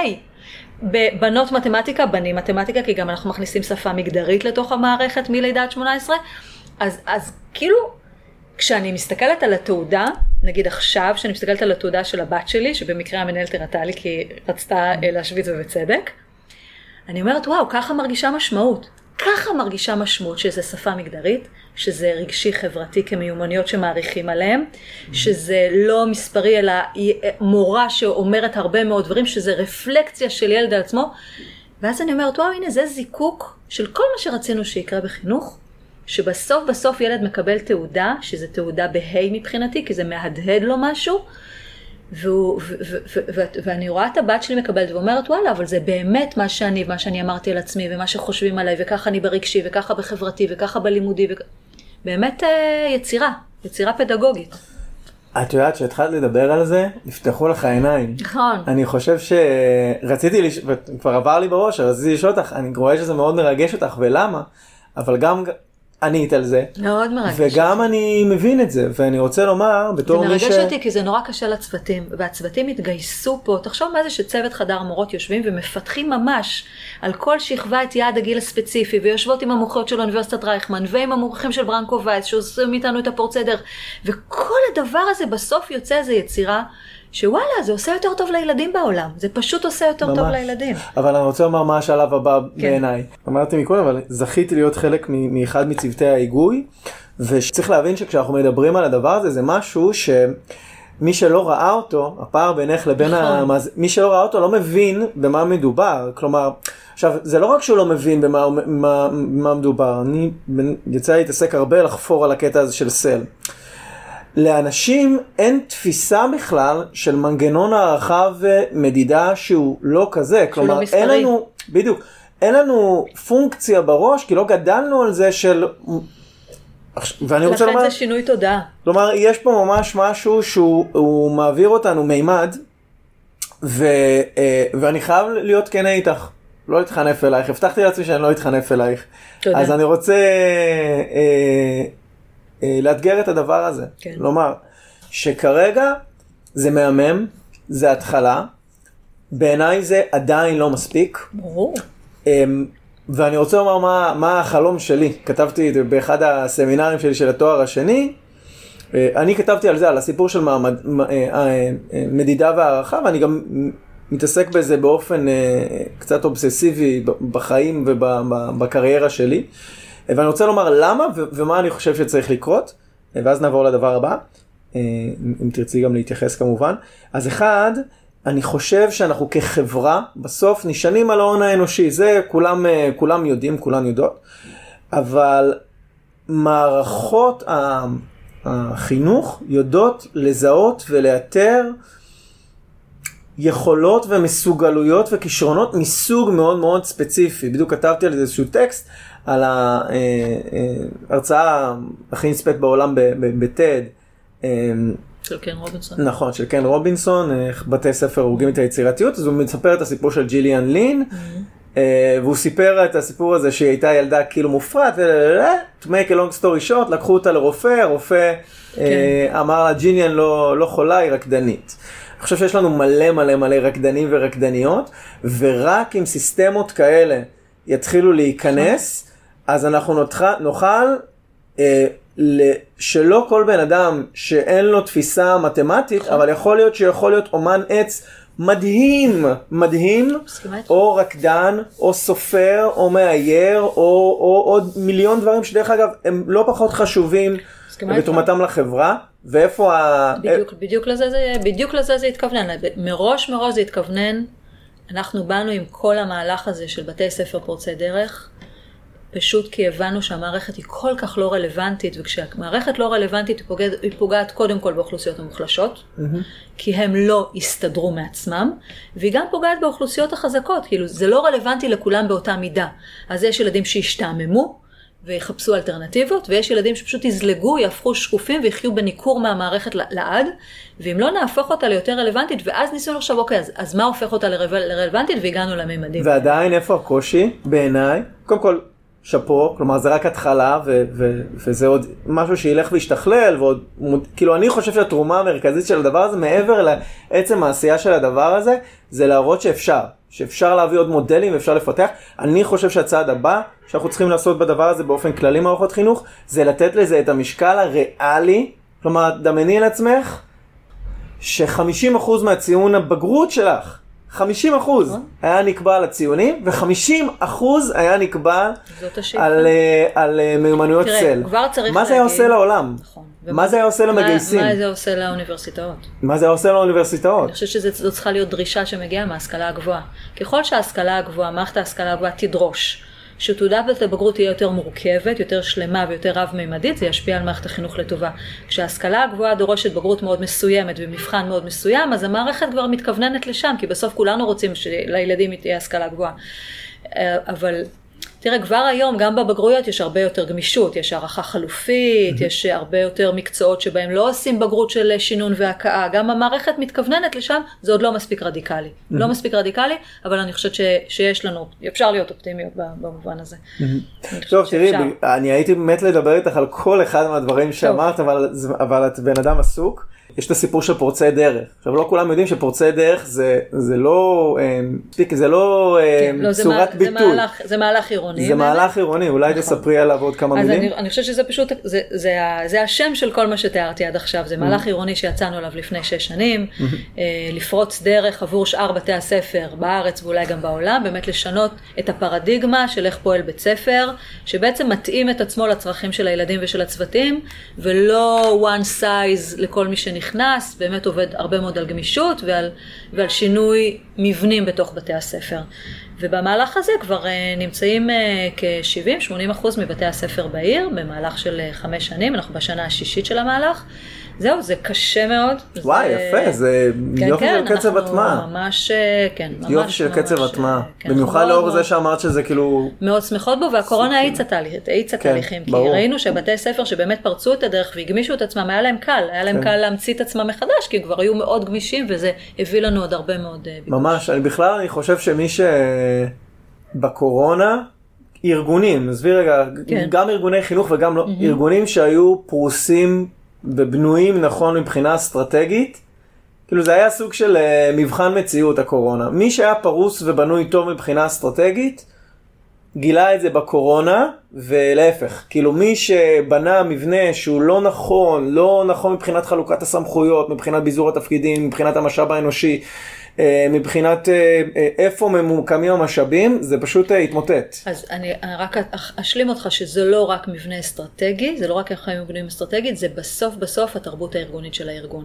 בבנות מתמטיקה, בנים מתמטיקה, כי גם אנחנו מכניסים שפה מגדרית לתוך המערכת מלידה עד 18, אז, אז כאילו, כשאני מסתכלת על התעודה, נגיד עכשיו, כשאני מסתכלת על התעודה של הבת שלי, שבמקרה המנהלת הראתה לי כי היא רצתה אה, להשוויץ ובצדק, אני אומרת, וואו, ככה מרגישה משמעות. ככה מרגישה משמעות שזה שפה מגדרית, שזה רגשי חברתי כמיומנויות שמעריכים עליהם, שזה לא מספרי אלא היא מורה שאומרת הרבה מאוד דברים, שזה רפלקציה של ילד על עצמו. ואז אני אומרת, וואו, הנה זה זיקוק של כל מה שרצינו שיקרה בחינוך, שבסוף בסוף ילד מקבל תעודה, שזה תעודה בה' מבחינתי, כי זה מהדהד לו משהו, והוא, ו, ו, ו, ו, ואני רואה את הבת שלי מקבלת ואומרת וואלה אבל זה באמת מה שאני מה שאני אמרתי על עצמי ומה שחושבים עליי וככה אני ברגשי וככה בחברתי וככה בלימודי וכ... באמת אה, יצירה, יצירה פדגוגית. את יודעת שהתחלת לדבר על זה, נפתחו לך עיניים. נכון. אני חושב שרציתי, לש... וכבר עבר לי בראש, רציתי לשאול אותך, אני רואה שזה מאוד מרגש אותך, ולמה? אבל גם ענית על זה, מאוד מרגש. וגם אני מבין את זה, ואני רוצה לומר, זה בתור מי ש... מרגש אותי כי זה נורא קשה לצוותים, והצוותים התגייסו פה, תחשוב מה זה שצוות חדר מורות יושבים ומפתחים ממש על כל שכבה את יעד הגיל הספציפי, ויושבות עם המומחיות של אוניברסיטת רייכמן, ועם המומחים של ברנקו וייס, שעושים איתנו את הפורצי דרך, וכל הדבר הזה בסוף יוצא איזו יצירה. שוואלה, זה עושה יותר טוב לילדים בעולם, זה פשוט עושה יותר טוב ממש. לילדים. אבל אני רוצה לומר מה השלב הבא כן. בעיניי. אמרתי מקודם, אבל זכיתי להיות חלק מאחד מצוותי ההיגוי, וצריך להבין שכשאנחנו מדברים על הדבר הזה, זה משהו שמי שלא ראה אותו, הפער בינך לבין נכון. המאזין, מי שלא ראה אותו לא מבין במה מדובר. כלומר, עכשיו, זה לא רק שהוא לא מבין במה מה, מה מדובר, אני יצא להתעסק הרבה לחפור על הקטע הזה של סל. לאנשים אין תפיסה בכלל של מנגנון הערכה ומדידה שהוא לא כזה. כלומר, אין מספרי. לנו, בדיוק, אין לנו פונקציה בראש, כי לא גדלנו על זה של... ואני רוצה לכן לומר, זה שינוי תודעה. כלומר, יש פה ממש משהו שהוא הוא מעביר אותנו מימד, ו, אה, ואני חייב להיות כן איתך, לא להתחנף אלייך, הבטחתי לעצמי שאני לא אתחנף אלייך. תודה. אז אני רוצה אה, לאתגר את הדבר הזה. כן. לומר, שכרגע זה מהמם, זה התחלה, בעיניי זה עדיין לא מספיק. ברור. אמ, ואני רוצה לומר מה, מה החלום שלי, כתבתי את זה באחד הסמינרים שלי של התואר השני, אה, אני כתבתי על זה, על הסיפור של מעמד, אה, אה, אה, מדידה והערכה, ואני גם מתעסק בזה באופן אה, קצת אובססיבי בחיים ובקריירה שלי. ואני רוצה לומר למה ומה אני חושב שצריך לקרות, ואז נעבור לדבר הבא, אה, אם תרצי גם להתייחס כמובן. אז אחד, אני חושב שאנחנו כחברה בסוף נשענים על ההון האנושי, זה כולם, אה, כולם יודעים, כולן יודעות, אבל מערכות החינוך יודעות לזהות ולאתר יכולות ומסוגלויות וכישרונות מסוג מאוד מאוד ספציפי. בדיוק כתבתי על זה איזשהו טקסט, על ההרצאה הכי נצפית בעולם בטד. אה, של קן רובינסון. נכון, של קן רובינסון, איך בתי ספר הורגים את היצירתיות, אז הוא מספר את הסיפור של ג'יליאן לין, אה, והוא סיפר את הסיפור הזה שהיא הייתה ילדה כאילו מופרעת, to make a long story short, לקחו אותה לרופא, הרופא אה, אמר לה ג'יליאן לא, לא חולה, היא רקדנית. אני חושב שיש לנו מלא מלא מלא רקדנים ורקדניות, ורק אם סיסטמות כאלה יתחילו להיכנס, אז אנחנו נוכל, נוכל אה, שלא כל בן אדם שאין לו תפיסה מתמטית, אבל יכול להיות שיכול להיות אומן עץ מדהים, מדהים. או רקדן, או סופר, או מאייר, או, עוד מיליון דברים שדרך אגב הם לא פחות חשובים. בתרומתם לחברה, ואיפה ה... בדיוק, בדיוק לזה זה, בדיוק לזה זה התכוונן. מראש מראש זה התכוונן, אנחנו באנו עם כל המהלך הזה של בתי ספר פורצי דרך, פשוט כי הבנו שהמערכת היא כל כך לא רלוונטית, וכשהמערכת לא רלוונטית היא פוגעת, היא פוגעת קודם כל באוכלוסיות המוחלשות, כי הם לא יסתדרו מעצמם, והיא גם פוגעת באוכלוסיות החזקות, כאילו זה לא רלוונטי לכולם באותה מידה. אז יש ילדים שישתעממו, ויחפשו אלטרנטיבות, ויש ילדים שפשוט יזלגו, יהפכו שקופים ויחיו בניכור מהמערכת לעד, ואם לא נהפוך אותה ליותר רלוונטית, ואז ניסינו לחשוב, אוקיי, אז, אז מה הופך אותה לרלוונטית, והגענו לממדים. ועדיין איפה הקושי בעיניי? קודם כל, שאפו, כלומר זה רק התחלה ו- ו- וזה עוד משהו שילך וישתכלל ועוד, כאילו אני חושב שהתרומה המרכזית של הדבר הזה מעבר לעצם העשייה של הדבר הזה, זה להראות שאפשר, שאפשר להביא עוד מודלים ואפשר לפתח. אני חושב שהצעד הבא שאנחנו צריכים לעשות בדבר הזה באופן כללי מערכות חינוך, זה לתת לזה את המשקל הריאלי, כלומר דמייני לעצמך ש-50% מהציון הבגרות שלך, 50% היה נקבע על הציונים, ו-50% היה נקבע. על, אה, על אה, מיומנויות תראה, צל. כבר צריך מה זה היה עושה לעולם? נכון. מה זה היה עושה למגייסים? מה זה עושה לאוניברסיטאות? מה זה היה עושה לאוניברסיטאות? אני חושבת שזו צריכה להיות דרישה שמגיעה מההשכלה הגבוהה. ככל שההשכלה הגבוהה, מערכת ההשכלה הגבוהה תדרוש שתעודת הבגרות תהיה יותר מורכבת, יותר שלמה ויותר רב-מימדית, זה ישפיע על מערכת החינוך לטובה. כשההשכלה הגבוהה דורשת בגרות מאוד מסוימת ומבחן מאוד מסוים, אז המערכת כבר מתכווננת לשם, כי בסוף כולנו רוצים שלילדים תהיה השכלה גבוהה. אה, אבל תראה, כבר היום, גם בבגרויות יש הרבה יותר גמישות, יש הערכה חלופית, יש הרבה יותר מקצועות שבהם לא עושים בגרות של שינון והכאה, גם המערכת מתכווננת לשם, זה עוד לא מספיק רדיקלי. לא מספיק רדיקלי, אבל אני חושבת ש, שיש לנו, אפשר להיות אופטימיות במובן הזה. חושבת טוב, תראי, אני הייתי מת לדבר איתך על כל אחד מהדברים שאמרת, אבל אבל את בן אדם עסוק. יש את הסיפור של פורצי דרך. עכשיו, לא כולם יודעים שפורצי דרך זה זה לא, אה, מספיק, זה לא אה, כן, לא, זה, צורת מה, זה, ביטוי. מהלך, זה מהלך עירוני. זה. מהלך עירוני, אולי נכון. תספרי עליו עוד כמה אז מילים. אני, אני חושבת שזה פשוט, זה, זה, זה השם של כל מה שתיארתי עד עכשיו, זה מהלך עירוני שיצאנו אליו לפני שש שנים, אה, לפרוץ דרך עבור שאר בתי הספר בארץ ואולי גם בעולם, באמת לשנות את הפרדיגמה של איך פועל בית ספר, שבעצם מתאים את עצמו לצרכים של הילדים ושל הצוותים, ולא one size לכל מי שנכנס, באמת עובד הרבה מאוד על גמישות ועל, ועל שינוי מבנים בתוך בתי הספר. ובמהלך הזה כבר אה, נמצאים אה, כ-70-80 אחוז מבתי הספר בעיר, במהלך של אה, חמש שנים, אנחנו בשנה השישית של המהלך. זהו, זה קשה מאוד. וואי, זה... יפה, זה כן, יופי כן, של קצב אנחנו הטמעה. ממש, אה, כן, ממש יופי של ממש, קצב אה, הטמעה. כן, אנחנו במיוחד לאור זה שאמרת שזה כאילו... מאוד שמחות בו, והקורונה האיצה תהליך- האיצה כן, תהליכים, כי ברור. ראינו שבתי ספר שבאמת פרצו את הדרך והגמישו את עצמם, היה להם קל, היה להם כן. קל להמציא את עצמם מחדש, כי כבר היו מאוד גמישים, וזה הביא לנו עוד הרבה מאוד אה, ביקוש. ממש, אני בכלל, אני חושב שמי שבקורונה, ארגונים, עזבי רגע, כן. גם ארגוני חינוך וגם לא, ארגונים שהיו פרוסים ובנויים נכון מבחינה אסטרטגית, כאילו זה היה סוג של אה, מבחן מציאות הקורונה. מי שהיה פרוס ובנוי טוב מבחינה אסטרטגית, גילה את זה בקורונה, ולהפך, כאילו מי שבנה מבנה שהוא לא נכון, לא נכון מבחינת חלוקת הסמכויות, מבחינת ביזור התפקידים, מבחינת המשאב האנושי, מבחינת אה, אה, איפה ממוקמים המשאבים, זה פשוט אה, התמוטט. אז אני, רק אשלים אותך שזה לא רק מבנה אסטרטגי, זה לא רק איך חיים מבנים אסטרטגית, זה בסוף בסוף התרבות הארגונית של הארגון.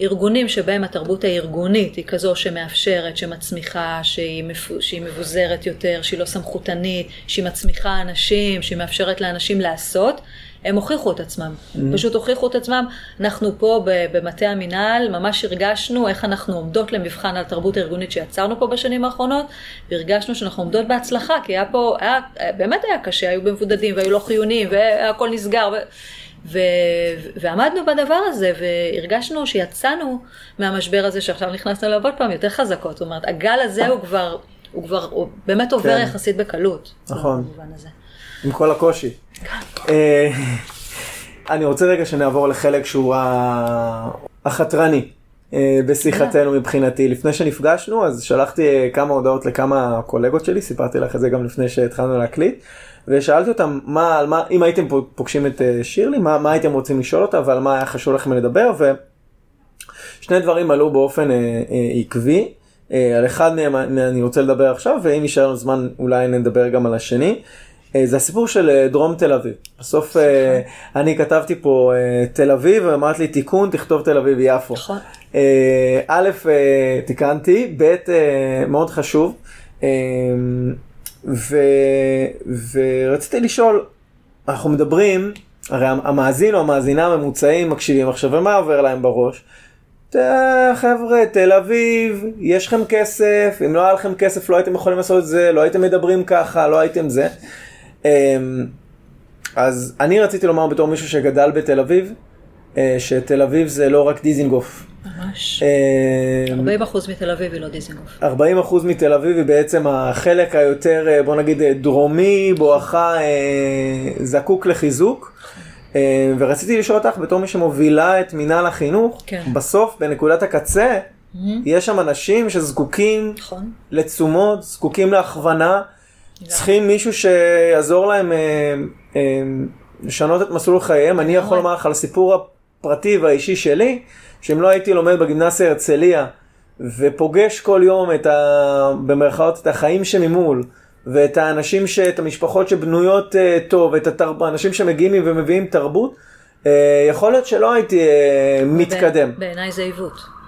ארגונים שבהם התרבות הארגונית היא כזו שמאפשרת, שמצמיחה, שהיא, מפו, שהיא מבוזרת יותר, שהיא לא סמכותנית, שהיא מצמיחה אנשים, שהיא מאפשרת לאנשים לעשות, הם הוכיחו את עצמם, פשוט הוכיחו את עצמם. אנחנו פה במטה המינהל ממש הרגשנו איך אנחנו עומדות למבחן על התרבות הארגונית שיצרנו פה בשנים האחרונות, והרגשנו שאנחנו עומדות בהצלחה, כי היה פה, היה, באמת היה קשה, היו במבודדים והיו לא חיוניים והכל נסגר. ו... ו... ועמדנו בדבר הזה והרגשנו שיצאנו מהמשבר הזה שעכשיו נכנסנו אליו עוד פעם יותר חזקות, זאת אומרת הגל הזה הוא כבר, הוא כבר, הוא באמת עובר כן. יחסית בקלות. נכון. במובן הזה. עם כל הקושי. אה, אני רוצה רגע שנעבור לחלק שהוא החתרני אה, בשיחתנו מבחינתי. לפני שנפגשנו, אז שלחתי אה, כמה הודעות לכמה קולגות שלי, סיפרתי לך את זה גם לפני שהתחלנו להקליט, ושאלתי אותם, מה, מה, אם הייתם פוגשים את אה, שירלי, מה, מה הייתם רוצים לשאול אותה ועל מה היה חשוב לכם לדבר, ושני דברים עלו באופן אה, אה, עקבי. אה, על אחד מהם אני רוצה לדבר עכשיו, ואם יישאר לנו זמן אולי נדבר גם על השני. אה, זה הסיפור של אה, דרום תל אביב. בסוף אה, אני כתבתי פה תל אביב, ואמרת לי תיקון, תכתוב תל אביב יפו. נכון. א', תיקנתי, ב', מאוד חשוב. ו, ורציתי לשאול, אנחנו מדברים, הרי המאזין או המאזינה הממוצעים מקשיבים עכשיו, ומה עובר להם בראש? חבר'ה, תל אביב, יש לכם כסף, אם לא היה לכם כסף לא הייתם יכולים לעשות את זה, לא הייתם מדברים ככה, לא הייתם זה. אמ, אז אני רציתי לומר בתור מישהו שגדל בתל אביב, אה, שתל אביב זה לא רק דיזינגוף. ממש. אמ, 40 אחוז מתל אביב היא לא דיזינגוף. 40% מתל אביב היא בעצם החלק היותר, אה, בוא נגיד, אה, דרומי, בואכה, זקוק לחיזוק. ורציתי לשאול אותך, בתור מי שמובילה את מינהל החינוך, כן. בסוף, בנקודת הקצה, יש שם אנשים שזקוקים נכון. לתשומות, זקוקים להכוונה, צריכים מישהו שיעזור להם אה, אה, לשנות את מסלול חייהם. אני יכול לומר לך על הסיפור הפרטי והאישי שלי, שאם לא הייתי לומד בגימנסיה הרצליה ופוגש כל יום את ה... במרכאות את החיים שממול, ואת האנשים, ש... את המשפחות שבנויות אה, טוב, את התרב... האנשים שמגיעים ומביאים תרבות, אה, יכול להיות שלא הייתי אה, מתקדם. בעיניי זה עיוות.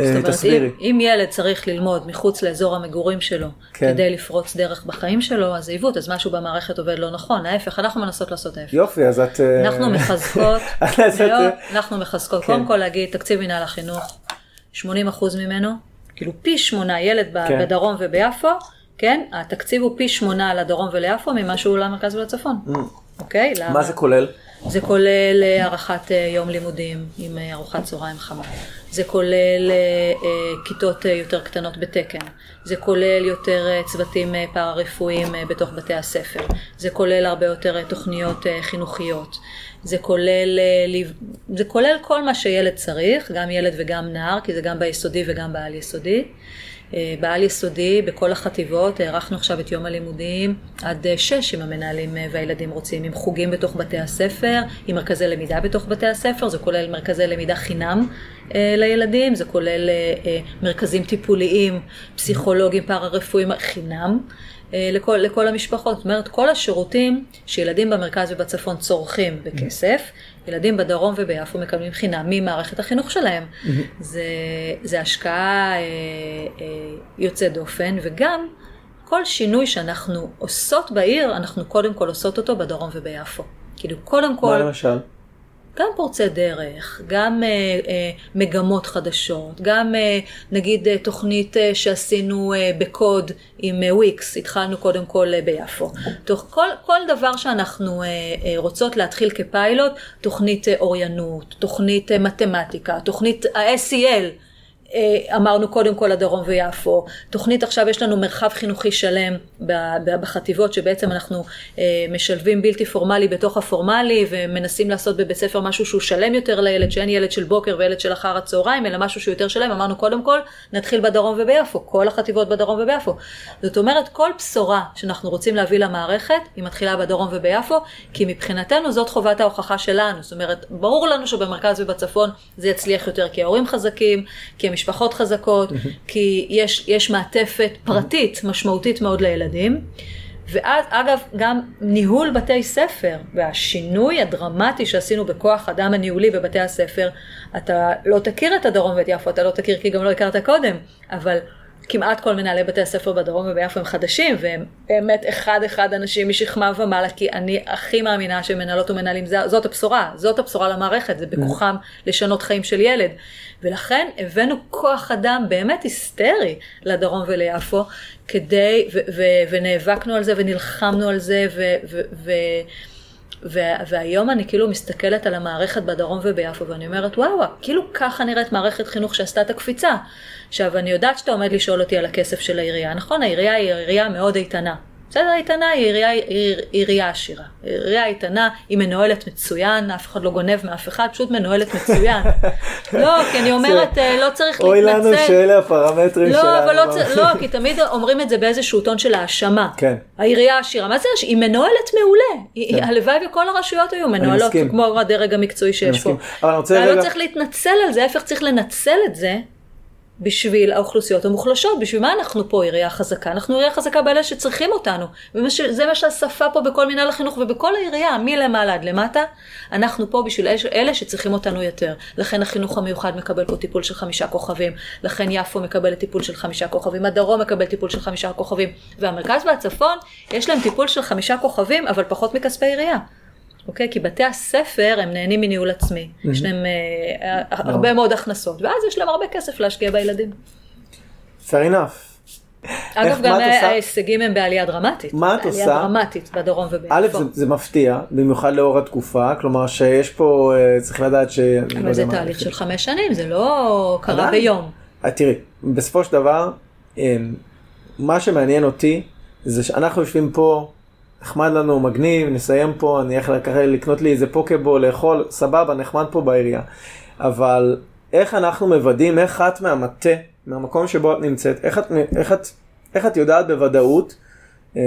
אה, זאת אומרת. אם, ילד צריך ללמוד מחוץ לאזור המגורים שלו, כן. כדי לפרוץ דרך בחיים שלו, אז זה עיוות, אז משהו במערכת עובד לא נכון. ההפך, אנחנו מנסות לעשות ההפך. יופי, אז את... אה, אנחנו מחזקות, לא, אה, אנחנו מחזקות, כן. קודם כל להגיד, תקציב מנהל החינוך, 80% ממנו, כאילו פי שמונה, ילד כן. בדרום וביפו, כן? התקציב הוא פי שמונה לדרום וליפו ממה שהוא למרכז ולצפון. אוקיי? Mm. מה זה כולל? זה כולל הארכת יום לימודים עם ארוחת צהריים חמה. זה כולל אה, אה, כיתות אה, יותר קטנות בתקן. זה כולל יותר צוותים פארה-רפואיים בתוך בתי הספר. זה כולל הרבה יותר תוכניות חינוכיות. זה כולל, זה כולל כל מה שילד צריך, גם ילד וגם נער, כי זה גם ביסודי וגם בעל יסודי. בעל יסודי, בכל החטיבות, הארכנו עכשיו את יום הלימודים עד אה, שש אם המנהלים אה, והילדים רוצים, עם חוגים בתוך בתי הספר, עם מרכזי למידה בתוך בתי הספר, זה כולל מרכזי למידה חינם אה, לילדים, זה כולל מרכזים טיפוליים, פסיכולוגיים, פארה-רפואיים חינם. לכל, לכל המשפחות. זאת אומרת, כל השירותים שילדים במרכז ובצפון צורכים בכסף, ילדים בדרום וביפו מקבלים חינם ממערכת החינוך שלהם. זה, זה השקעה אה, אה, יוצאת דופן, וגם כל שינוי שאנחנו עושות בעיר, אנחנו קודם כל עושות אותו בדרום וביפו. כאילו, קודם כל... מה למשל? גם פורצי דרך, גם אה, אה, מגמות חדשות, גם אה, נגיד אה, תוכנית אה, שעשינו אה, בקוד עם וויקס, התחלנו קודם כל אה, ביפו. תוך כל, כל דבר שאנחנו אה, אה, רוצות להתחיל כפיילוט, תוכנית אה, אוריינות, תוכנית אה, מתמטיקה, תוכנית ה-SEL. אה, אמרנו קודם כל הדרום ויפו. תוכנית עכשיו יש לנו מרחב חינוכי שלם בחטיבות שבעצם אנחנו אה, משלבים בלתי פורמלי בתוך הפורמלי ומנסים לעשות בבית ספר משהו שהוא שלם יותר לילד, שאין ילד של בוקר וילד של אחר הצהריים, אלא משהו שהוא יותר שלם. אמרנו קודם כל נתחיל בדרום וביפו, כל החטיבות בדרום וביפו. זאת אומרת כל בשורה שאנחנו רוצים להביא למערכת היא מתחילה בדרום וביפו, כי מבחינתנו זאת חובת ההוכחה שלנו. זאת אומרת, ברור לנו שבמרכז ובצפון זה יצליח יותר כי ההורים חזקים, כי המשפחות חזקות, כי יש, יש מעטפת פרטית משמעותית מאוד לילדים. ואז, אגב, גם ניהול בתי ספר והשינוי הדרמטי שעשינו בכוח אדם הניהולי בבתי הספר, אתה לא תכיר את הדרום ואת יפו, אתה לא תכיר כי גם לא הכרת קודם, אבל כמעט כל מנהלי בתי הספר בדרום וביפו הם חדשים, והם באמת אחד-אחד אנשים משכמה ומעלה, כי אני הכי מאמינה שמנהלות ומנהלים, זאת הבשורה, זאת הבשורה למערכת, זה בכוחם לשנות חיים של ילד. ולכן הבאנו כוח אדם באמת היסטרי לדרום וליפו, כדי, ו- ו- ונאבקנו על זה ונלחמנו על זה, ו- ו- ו- והיום אני כאילו מסתכלת על המערכת בדרום וביפו ואני אומרת וואו, כאילו ככה נראית מערכת חינוך שעשתה את הקפיצה. עכשיו אני יודעת שאתה עומד לשאול אותי על הכסף של העירייה, נכון? העירייה היא עירייה מאוד איתנה. בסדר, איתנה היא עירייה, היא עירייה עשירה. עירייה איתנה, היא מנוהלת מצוין, אף אחד לא גונב מאף אחד, פשוט מנוהלת מצוין. לא, כי אני אומרת, אה, לא צריך אוי להתנצל. לנו שאלה הפרמטרים שלנו. לא, אבל לא, לא, כי תמיד אומרים את זה באיזשהו טון של האשמה. כן. העירייה עשירה, מה זה? היא מנוהלת מעולה. כן. הלוואי וכל הרשויות היו מנוהלות. כמו הדרג המקצועי שיש פה. מסכים. אבל אני רוצה רגע- לא צריך להתנצל על זה, ההפך צריך לנצל את זה בשביל האוכלוסיות המוחלשות. בשביל מה אנחנו פה עירייה חזקה? אנחנו עירייה חזקה באלה שצריכים אותנו. וזה מה שהשפה פה בכל מנהל החינוך ובכל העירייה, מלמעלה עד למטה. אנחנו פה בשביל אלה- שצריכים אותנו יותר. לכן החינוך המיוחד מקבל פה טיפול של חמישה כוכבים. לכן יפו מקבלת טיפול של חמישה כוכבים. הדרום מקבל טיפול של חמישה כוכבים. והמרכז והצפון, יש להם טיפול של חמישה כוכבים, אבל פחות מכספי עירייה. אוקיי? כי בתי הספר הם נהנים מניהול עצמי. יש להם אה, הרבה מאוד הכנסות, ואז יש להם הרבה כסף להשקיע בילדים. fair enough. אגב, גם? ההישגים הם בעלייה דרמטית. מה את בעלייה עושה? דרמטית בדרום וביפו. א', זה, זה מפתיע, במיוחד לאור התקופה, כלומר שיש פה, אה, צריך לדעת ש... לא אבל זה יודע מה- תהליך של חמש שנים, זה לא קרה. ביום. אה, תראי, בסופו של דבר, אה, מה שמעניין אותי, זה שאנחנו יושבים פה, נחמד לנו, מגניב, נסיים פה, אני אלך לקנות לי איזה פוקבול, לאכול, סבבה, נחמד פה בעירייה. אבל איך אנחנו מוודאים, איך את מהמטה, מהמקום שבו את נמצאת, איך את, איך את, איך את יודעת בוודאות אה,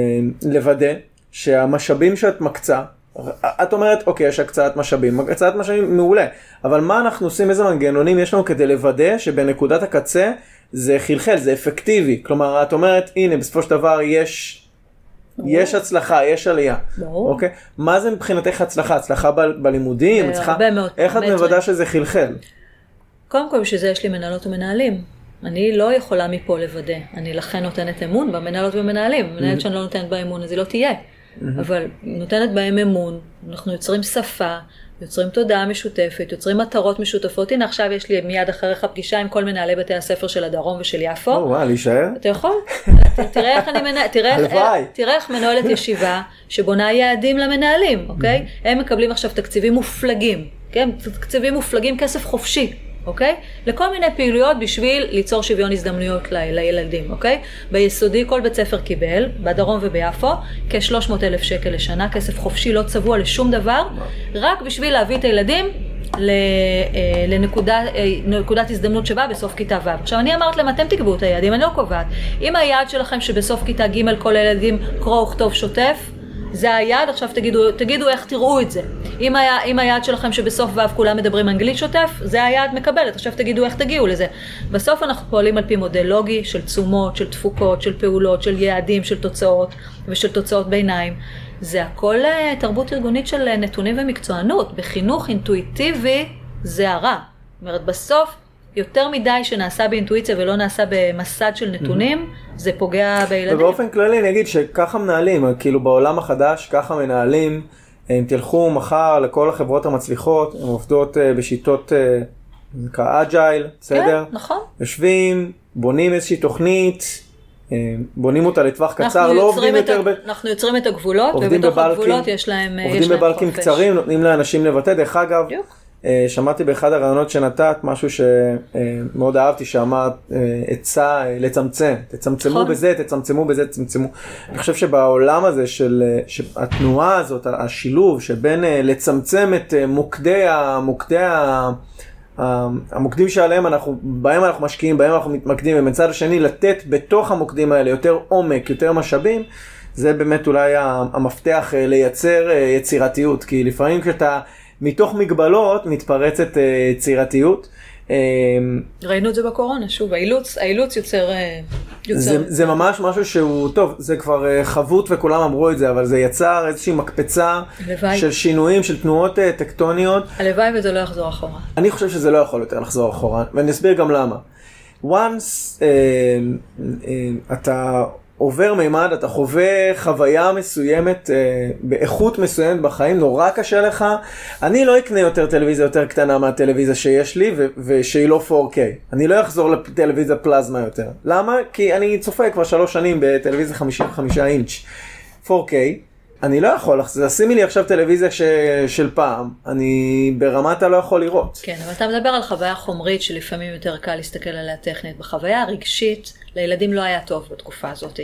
לוודא שהמשאבים שאת מקצה, את אומרת, אוקיי, יש הקצאת משאבים, הקצאת משאבים מעולה, אבל מה אנחנו עושים, איזה מנגנונים יש לנו כדי לוודא שבנקודת הקצה זה חלחל, זה אפקטיבי. כלומר, את אומרת, הנה, בסופו של דבר יש, יש הצלחה, יש עלייה. ברור. אוקיי? מה זה מבחינתך הצלחה? הצלחה ב- בלימודים? בהרבה הצלחה... מאוד איך את פרמטרים. מוודא שזה חלחל? קודם כל, בשביל זה יש לי מנהלות ומנהלים. אני לא יכולה מפה לוודא. אני לכן נותנת אמון במנהלות ומנהלים. מנהלת שאני לא נותנת בה אמון, אז היא לא תהיה. אבל נותנת בהם אמון, אנחנו יוצרים שפה, יוצרים תודעה משותפת, יוצרים מטרות משותפות. הנה עכשיו יש לי מיד אחריך פגישה עם כל מנהלי בתי הספר של הדרום ושל יפו. או, וואי, להישאר? אתה יכול, תראה איך אני מנהל, תראה, איך- הלוואי. תראה איך מנוהלת ישיבה שבונה יעדים למנהלים, אוקיי? הם מקבלים עכשיו תקציבים מופלגים, כן? תקציבים מופלגים, כסף חופשי, אוקיי? לכל מיני פעילויות בשביל ליצור שוויון הזדמנויות ל- לילדים, אוקיי? ביסודי כל בית ספר קיבל, בדרום וביפו, כ-300 אלף שקל לשנה, כסף חופשי, לא צבוע לשום דבר, רק בשביל להביא את הילדים ל- אה, אה, הזדמנות שווה בסוף כיתה ו'. עכשיו אני אמרת להם, אתם תקבעו את היעדים, אני לא קובעת. אם היעד שלכם שבסוף כיתה ג' כל הילדים קרוא וכתוב שוטף, זה היעד, עכשיו תגידו, תגידו איך תראו את זה. אם, היה, אם היעד שלכם שבסוף ו' כולם מדברים אנגלית שוטף, זה היעד מקבלת, עכשיו תגידו איך תגיעו לזה. בסוף אנחנו פועלים על פי מודל לוגי של תשומות, של תפוקות, של פעולות, של יעדים, של תוצאות ושל תוצאות ביניים. זה הכל אה, תרבות ארגונית של אה, נתונים ומקצוענות. בחינוך אינטואיטיבי זה הרע. זאת אומרת, בסוף, יותר מדי שנעשה באינטואיציה ולא נעשה במסד של נתונים, זה פוגע בילדים. ובאופן כללי אני אגיד שככה מנהלים, כאילו בעולם החדש ככה מנהלים, אם תלכו מחר לכל החברות המצליחות, הן עובדות אה, בשיטות, אה, זה נקרא אג'ייל, בסדר? כן, נכון. יושבים, בונים איזושהי תוכנית, אה, בונים אותה לטווח קצר, לא עובדים יותר ב... אנחנו יוצרים את הגבולות, ובתוך הגבולות יש להם עובדים בבלקים. קצרים, נותנים לאנשים לבטא. דרך אגב, שמעתי באחד הרעיונות שנתת משהו שמאוד אהבתי, שאמרת אה, עצה אה, לצמצם, תצמצמו נכון. בזה, תצמצמו בזה, תצמצמו. אני חושב שבעולם הזה של אה, התנועה הזאת, השילוב שבין אה, לצמצם את אה, מוקדי. מוקדי המוקדים שעליהם אנחנו, בהם אנחנו משקיעים, בהם אנחנו מתמקדים, ומצד השני לתת בתוך המוקדים האלה יותר עומק, יותר משאבים, זה באמת אולי המפתח אה, לייצר אה, יצירתיות, כי לפעמים כשאתה מתוך מגבלות מתפרצת אה, יצירתיות. אה, ראינו את זה בקורונה, שוב, האילוץ, האילוץ יוצר... אה, יוצר... זה, זה ממש משהו שהוא, טוב, זה כבר חבוט וכולם אמרו את זה, אבל זה יצר איזושהי מקפצה הלוואי. של שינויים, של תנועות טקטוניות. הלוואי וזה לא יחזור אחורה. אני חושב שזה לא יכול יותר לחזור אחורה, ואני אסביר גם למה. once אה, אה, אתה עובר מימד, אתה חווה חוויה מסוימת, אה, באיכות מסוימת בחיים, נורא קשה לך. אני לא אקנה יותר טלוויזיה יותר קטנה מהטלוויזיה שיש לי, ושהיא לא 4K. אני לא אחזור לטלוויזיה פלזמה יותר. למה? כי אני צופה כבר שלוש שנים בטלוויזיה 55 אינץ' 4K. אני לא יכול, שימי לי עכשיו טלוויזיה ש... של פעם, אני ברמת הלא יכול לראות. כן, אבל אתה מדבר על חוויה חומרית שלפעמים יותר קל להסתכל עליה טכנית. בחוויה הרגשית, לילדים לא היה טוב בתקופה הזאת.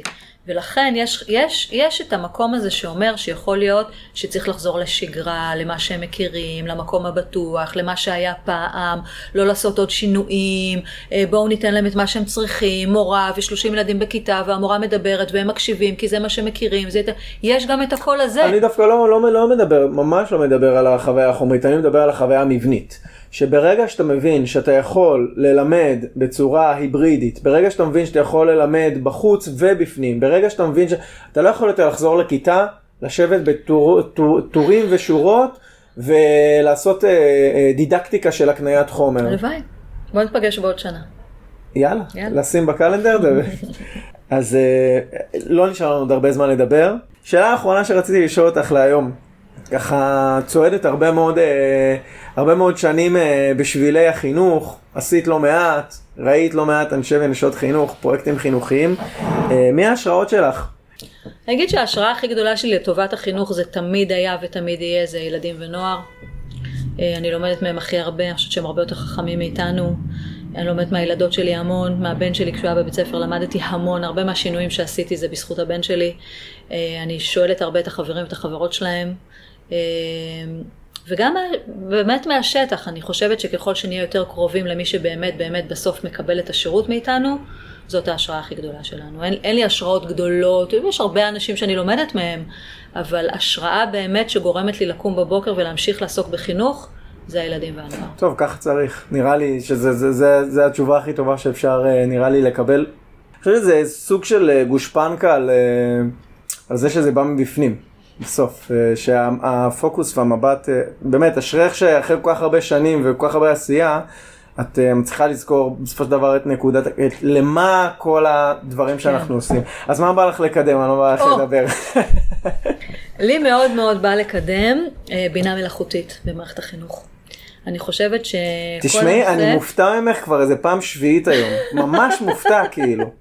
ולכן יש, יש, יש את המקום הזה שאומר שיכול להיות שצריך לחזור לשגרה, למה שהם מכירים, למקום הבטוח, למה שהיה פעם, לא לעשות עוד שינויים, אה, בואו ניתן להם את מה שהם צריכים, מורה ו-30 ילדים בכיתה והמורה מדברת והם מקשיבים כי זה מה שהם מכירים, זה, יש גם את הקול הזה. אני דווקא לא, לא, לא מדבר, ממש לא מדבר על החוויה החומרית, אני מדבר על החוויה המבנית. שברגע שאתה מבין שאתה יכול ללמד בצורה היברידית, ברגע שאתה מבין שאתה יכול ללמד בחוץ ובפנים, ברגע שאתה מבין שאתה לא יכול יותר לחזור לכיתה, לשבת בטורים ושורות ולעשות אה, אה, דידקטיקה של הקניית חומר. הלוואי. בוא נפגש בעוד שנה. יאללה, יאללה. לשים בקלנדר. אז אה, לא נשאר לנו עוד הרבה זמן לדבר. שאלה אחרונה שרציתי לשאול אותך להיום. ככה צועדת הרבה מאוד, אה, הרבה מאוד שנים אה, בשבילי החינוך, עשית לא מעט, ראית לא מעט אנשי ונשות חינוך, פרויקטים חינוכיים. אה, מי ההשראות שלך? אני אגיד שההשראה הכי גדולה שלי לטובת החינוך זה תמיד היה ותמיד יהיה, זה ילדים ונוער. אה, אני לומדת מהם הכי הרבה, אני חושבת שהם הרבה יותר חכמים מאיתנו. אני לומדת מהילדות שלי המון, מהבן שלי כשהוא היה בבית ספר למדתי המון, הרבה מהשינויים שעשיתי זה בזכות הבן שלי. אה, אני שואלת הרבה את החברים ואת החברות שלהם. אה, וגם באמת מהשטח, אני חושבת שככל שנהיה יותר קרובים למי שבאמת באמת בסוף מקבל את השירות מאיתנו, זאת ההשראה הכי גדולה שלנו. אין, אין לי השראות גדולות, יש הרבה אנשים שאני לומדת מהם, אבל השראה באמת שגורמת לי לקום בבוקר ולהמשיך לעסוק בחינוך, זה הילדים והנוער. טוב, ככה צריך. נראה לי שזה זה, זה, זה התשובה הכי טובה שאפשר, אה, נראה לי, לקבל. אני חושב שזה סוג של אה, גושפנקה על, אה, על זה שזה בא מבפנים, בסוף. אה, שהפוקוס והמבט, אה, באמת, אשריך שאחרי כל כך הרבה שנים וכל כך הרבה עשייה, את אה, מצליחה לזכור בסופו של דבר את נקודת, את למה כל הדברים שאנחנו עושים. אז מה בא לך לקדם? מה בא לך או. לדבר? לי מאוד מאוד בא לקדם בינה מלאכותית במערכת החינוך. אני חושבת שכל תשמעי. אני מופתע ממך כבר איזה פעם שביעית היום. ממש מופתע כאילו.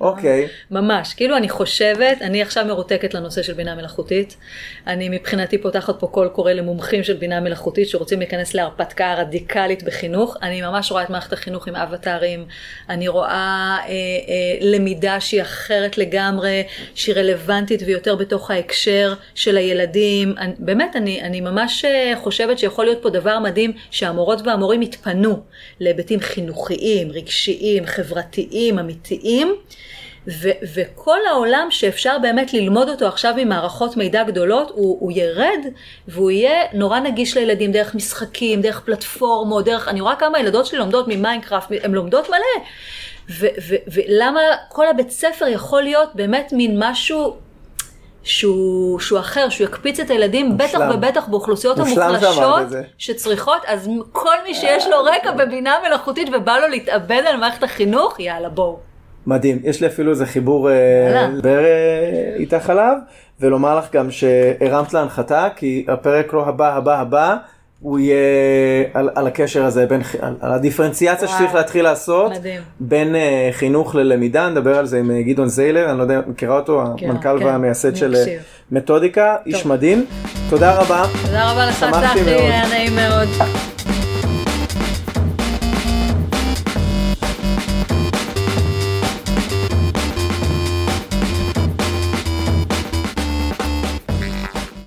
אוקיי. ממש, כאילו אני חושבת, אני עכשיו מרותקת לנושא של בינה מלאכותית. אני מבחינתי פותחת פה קול קורא למומחים של בינה מלאכותית שרוצים להיכנס להרפתקה רדיקלית בחינוך. אני ממש רואה את מערכת החינוך עם אבטארים, אני רואה אה, אה, למידה שהיא אחרת לגמרי, שהיא רלוונטית ויותר בתוך ההקשר של הילדים. אני, באמת, אני, אני ממש אה, חושבת שיכול להיות פה דבר מדהים שהמורות והמורים יתפנו להיבטים חינוכיים, רגשיים, חברתיים, אמיתיים. ו- וכל העולם שאפשר באמת ללמוד אותו עכשיו עם מערכות מידע גדולות, הוא, הוא ירד והוא יהיה נורא נגיש לילדים דרך משחקים, דרך פלטפורמות, דרך, אני רואה כמה ילדות שלי לומדות ממיינקראפט, הן לומדות מלא. ו- ו- ולמה כל הבית ספר יכול להיות באמת מין משהו שהוא, שהוא אחר, שהוא יקפיץ את הילדים, בטח מושלם. ובטח באוכלוסיות המוחלשות. שצריכות, אז כל מי שיש לו רקע בבינה מלאכותית ובא לו להתאבד על מערכת החינוך, יאללה בואו. מדהים, יש לי אפילו איזה חיבור אה. לדבר אה, איתך עליו, ולומר לך גם שהרמת להנחתה, כי הפרק לא הבא הבא הבא, הוא יהיה על, על הקשר הזה, בין, על, על הדיפרנציאציה וואו. שצריך להתחיל לעשות, מדהים. בין אה, חינוך ללמידה, נדבר על זה עם גדעון זיילר, אני לא יודע, מכירה אותו, המנכ"ל כן, והמייסד של. מתודיקה, איש. מדהים, תודה רבה. תודה רבה לך צחי. היה נעים מאוד.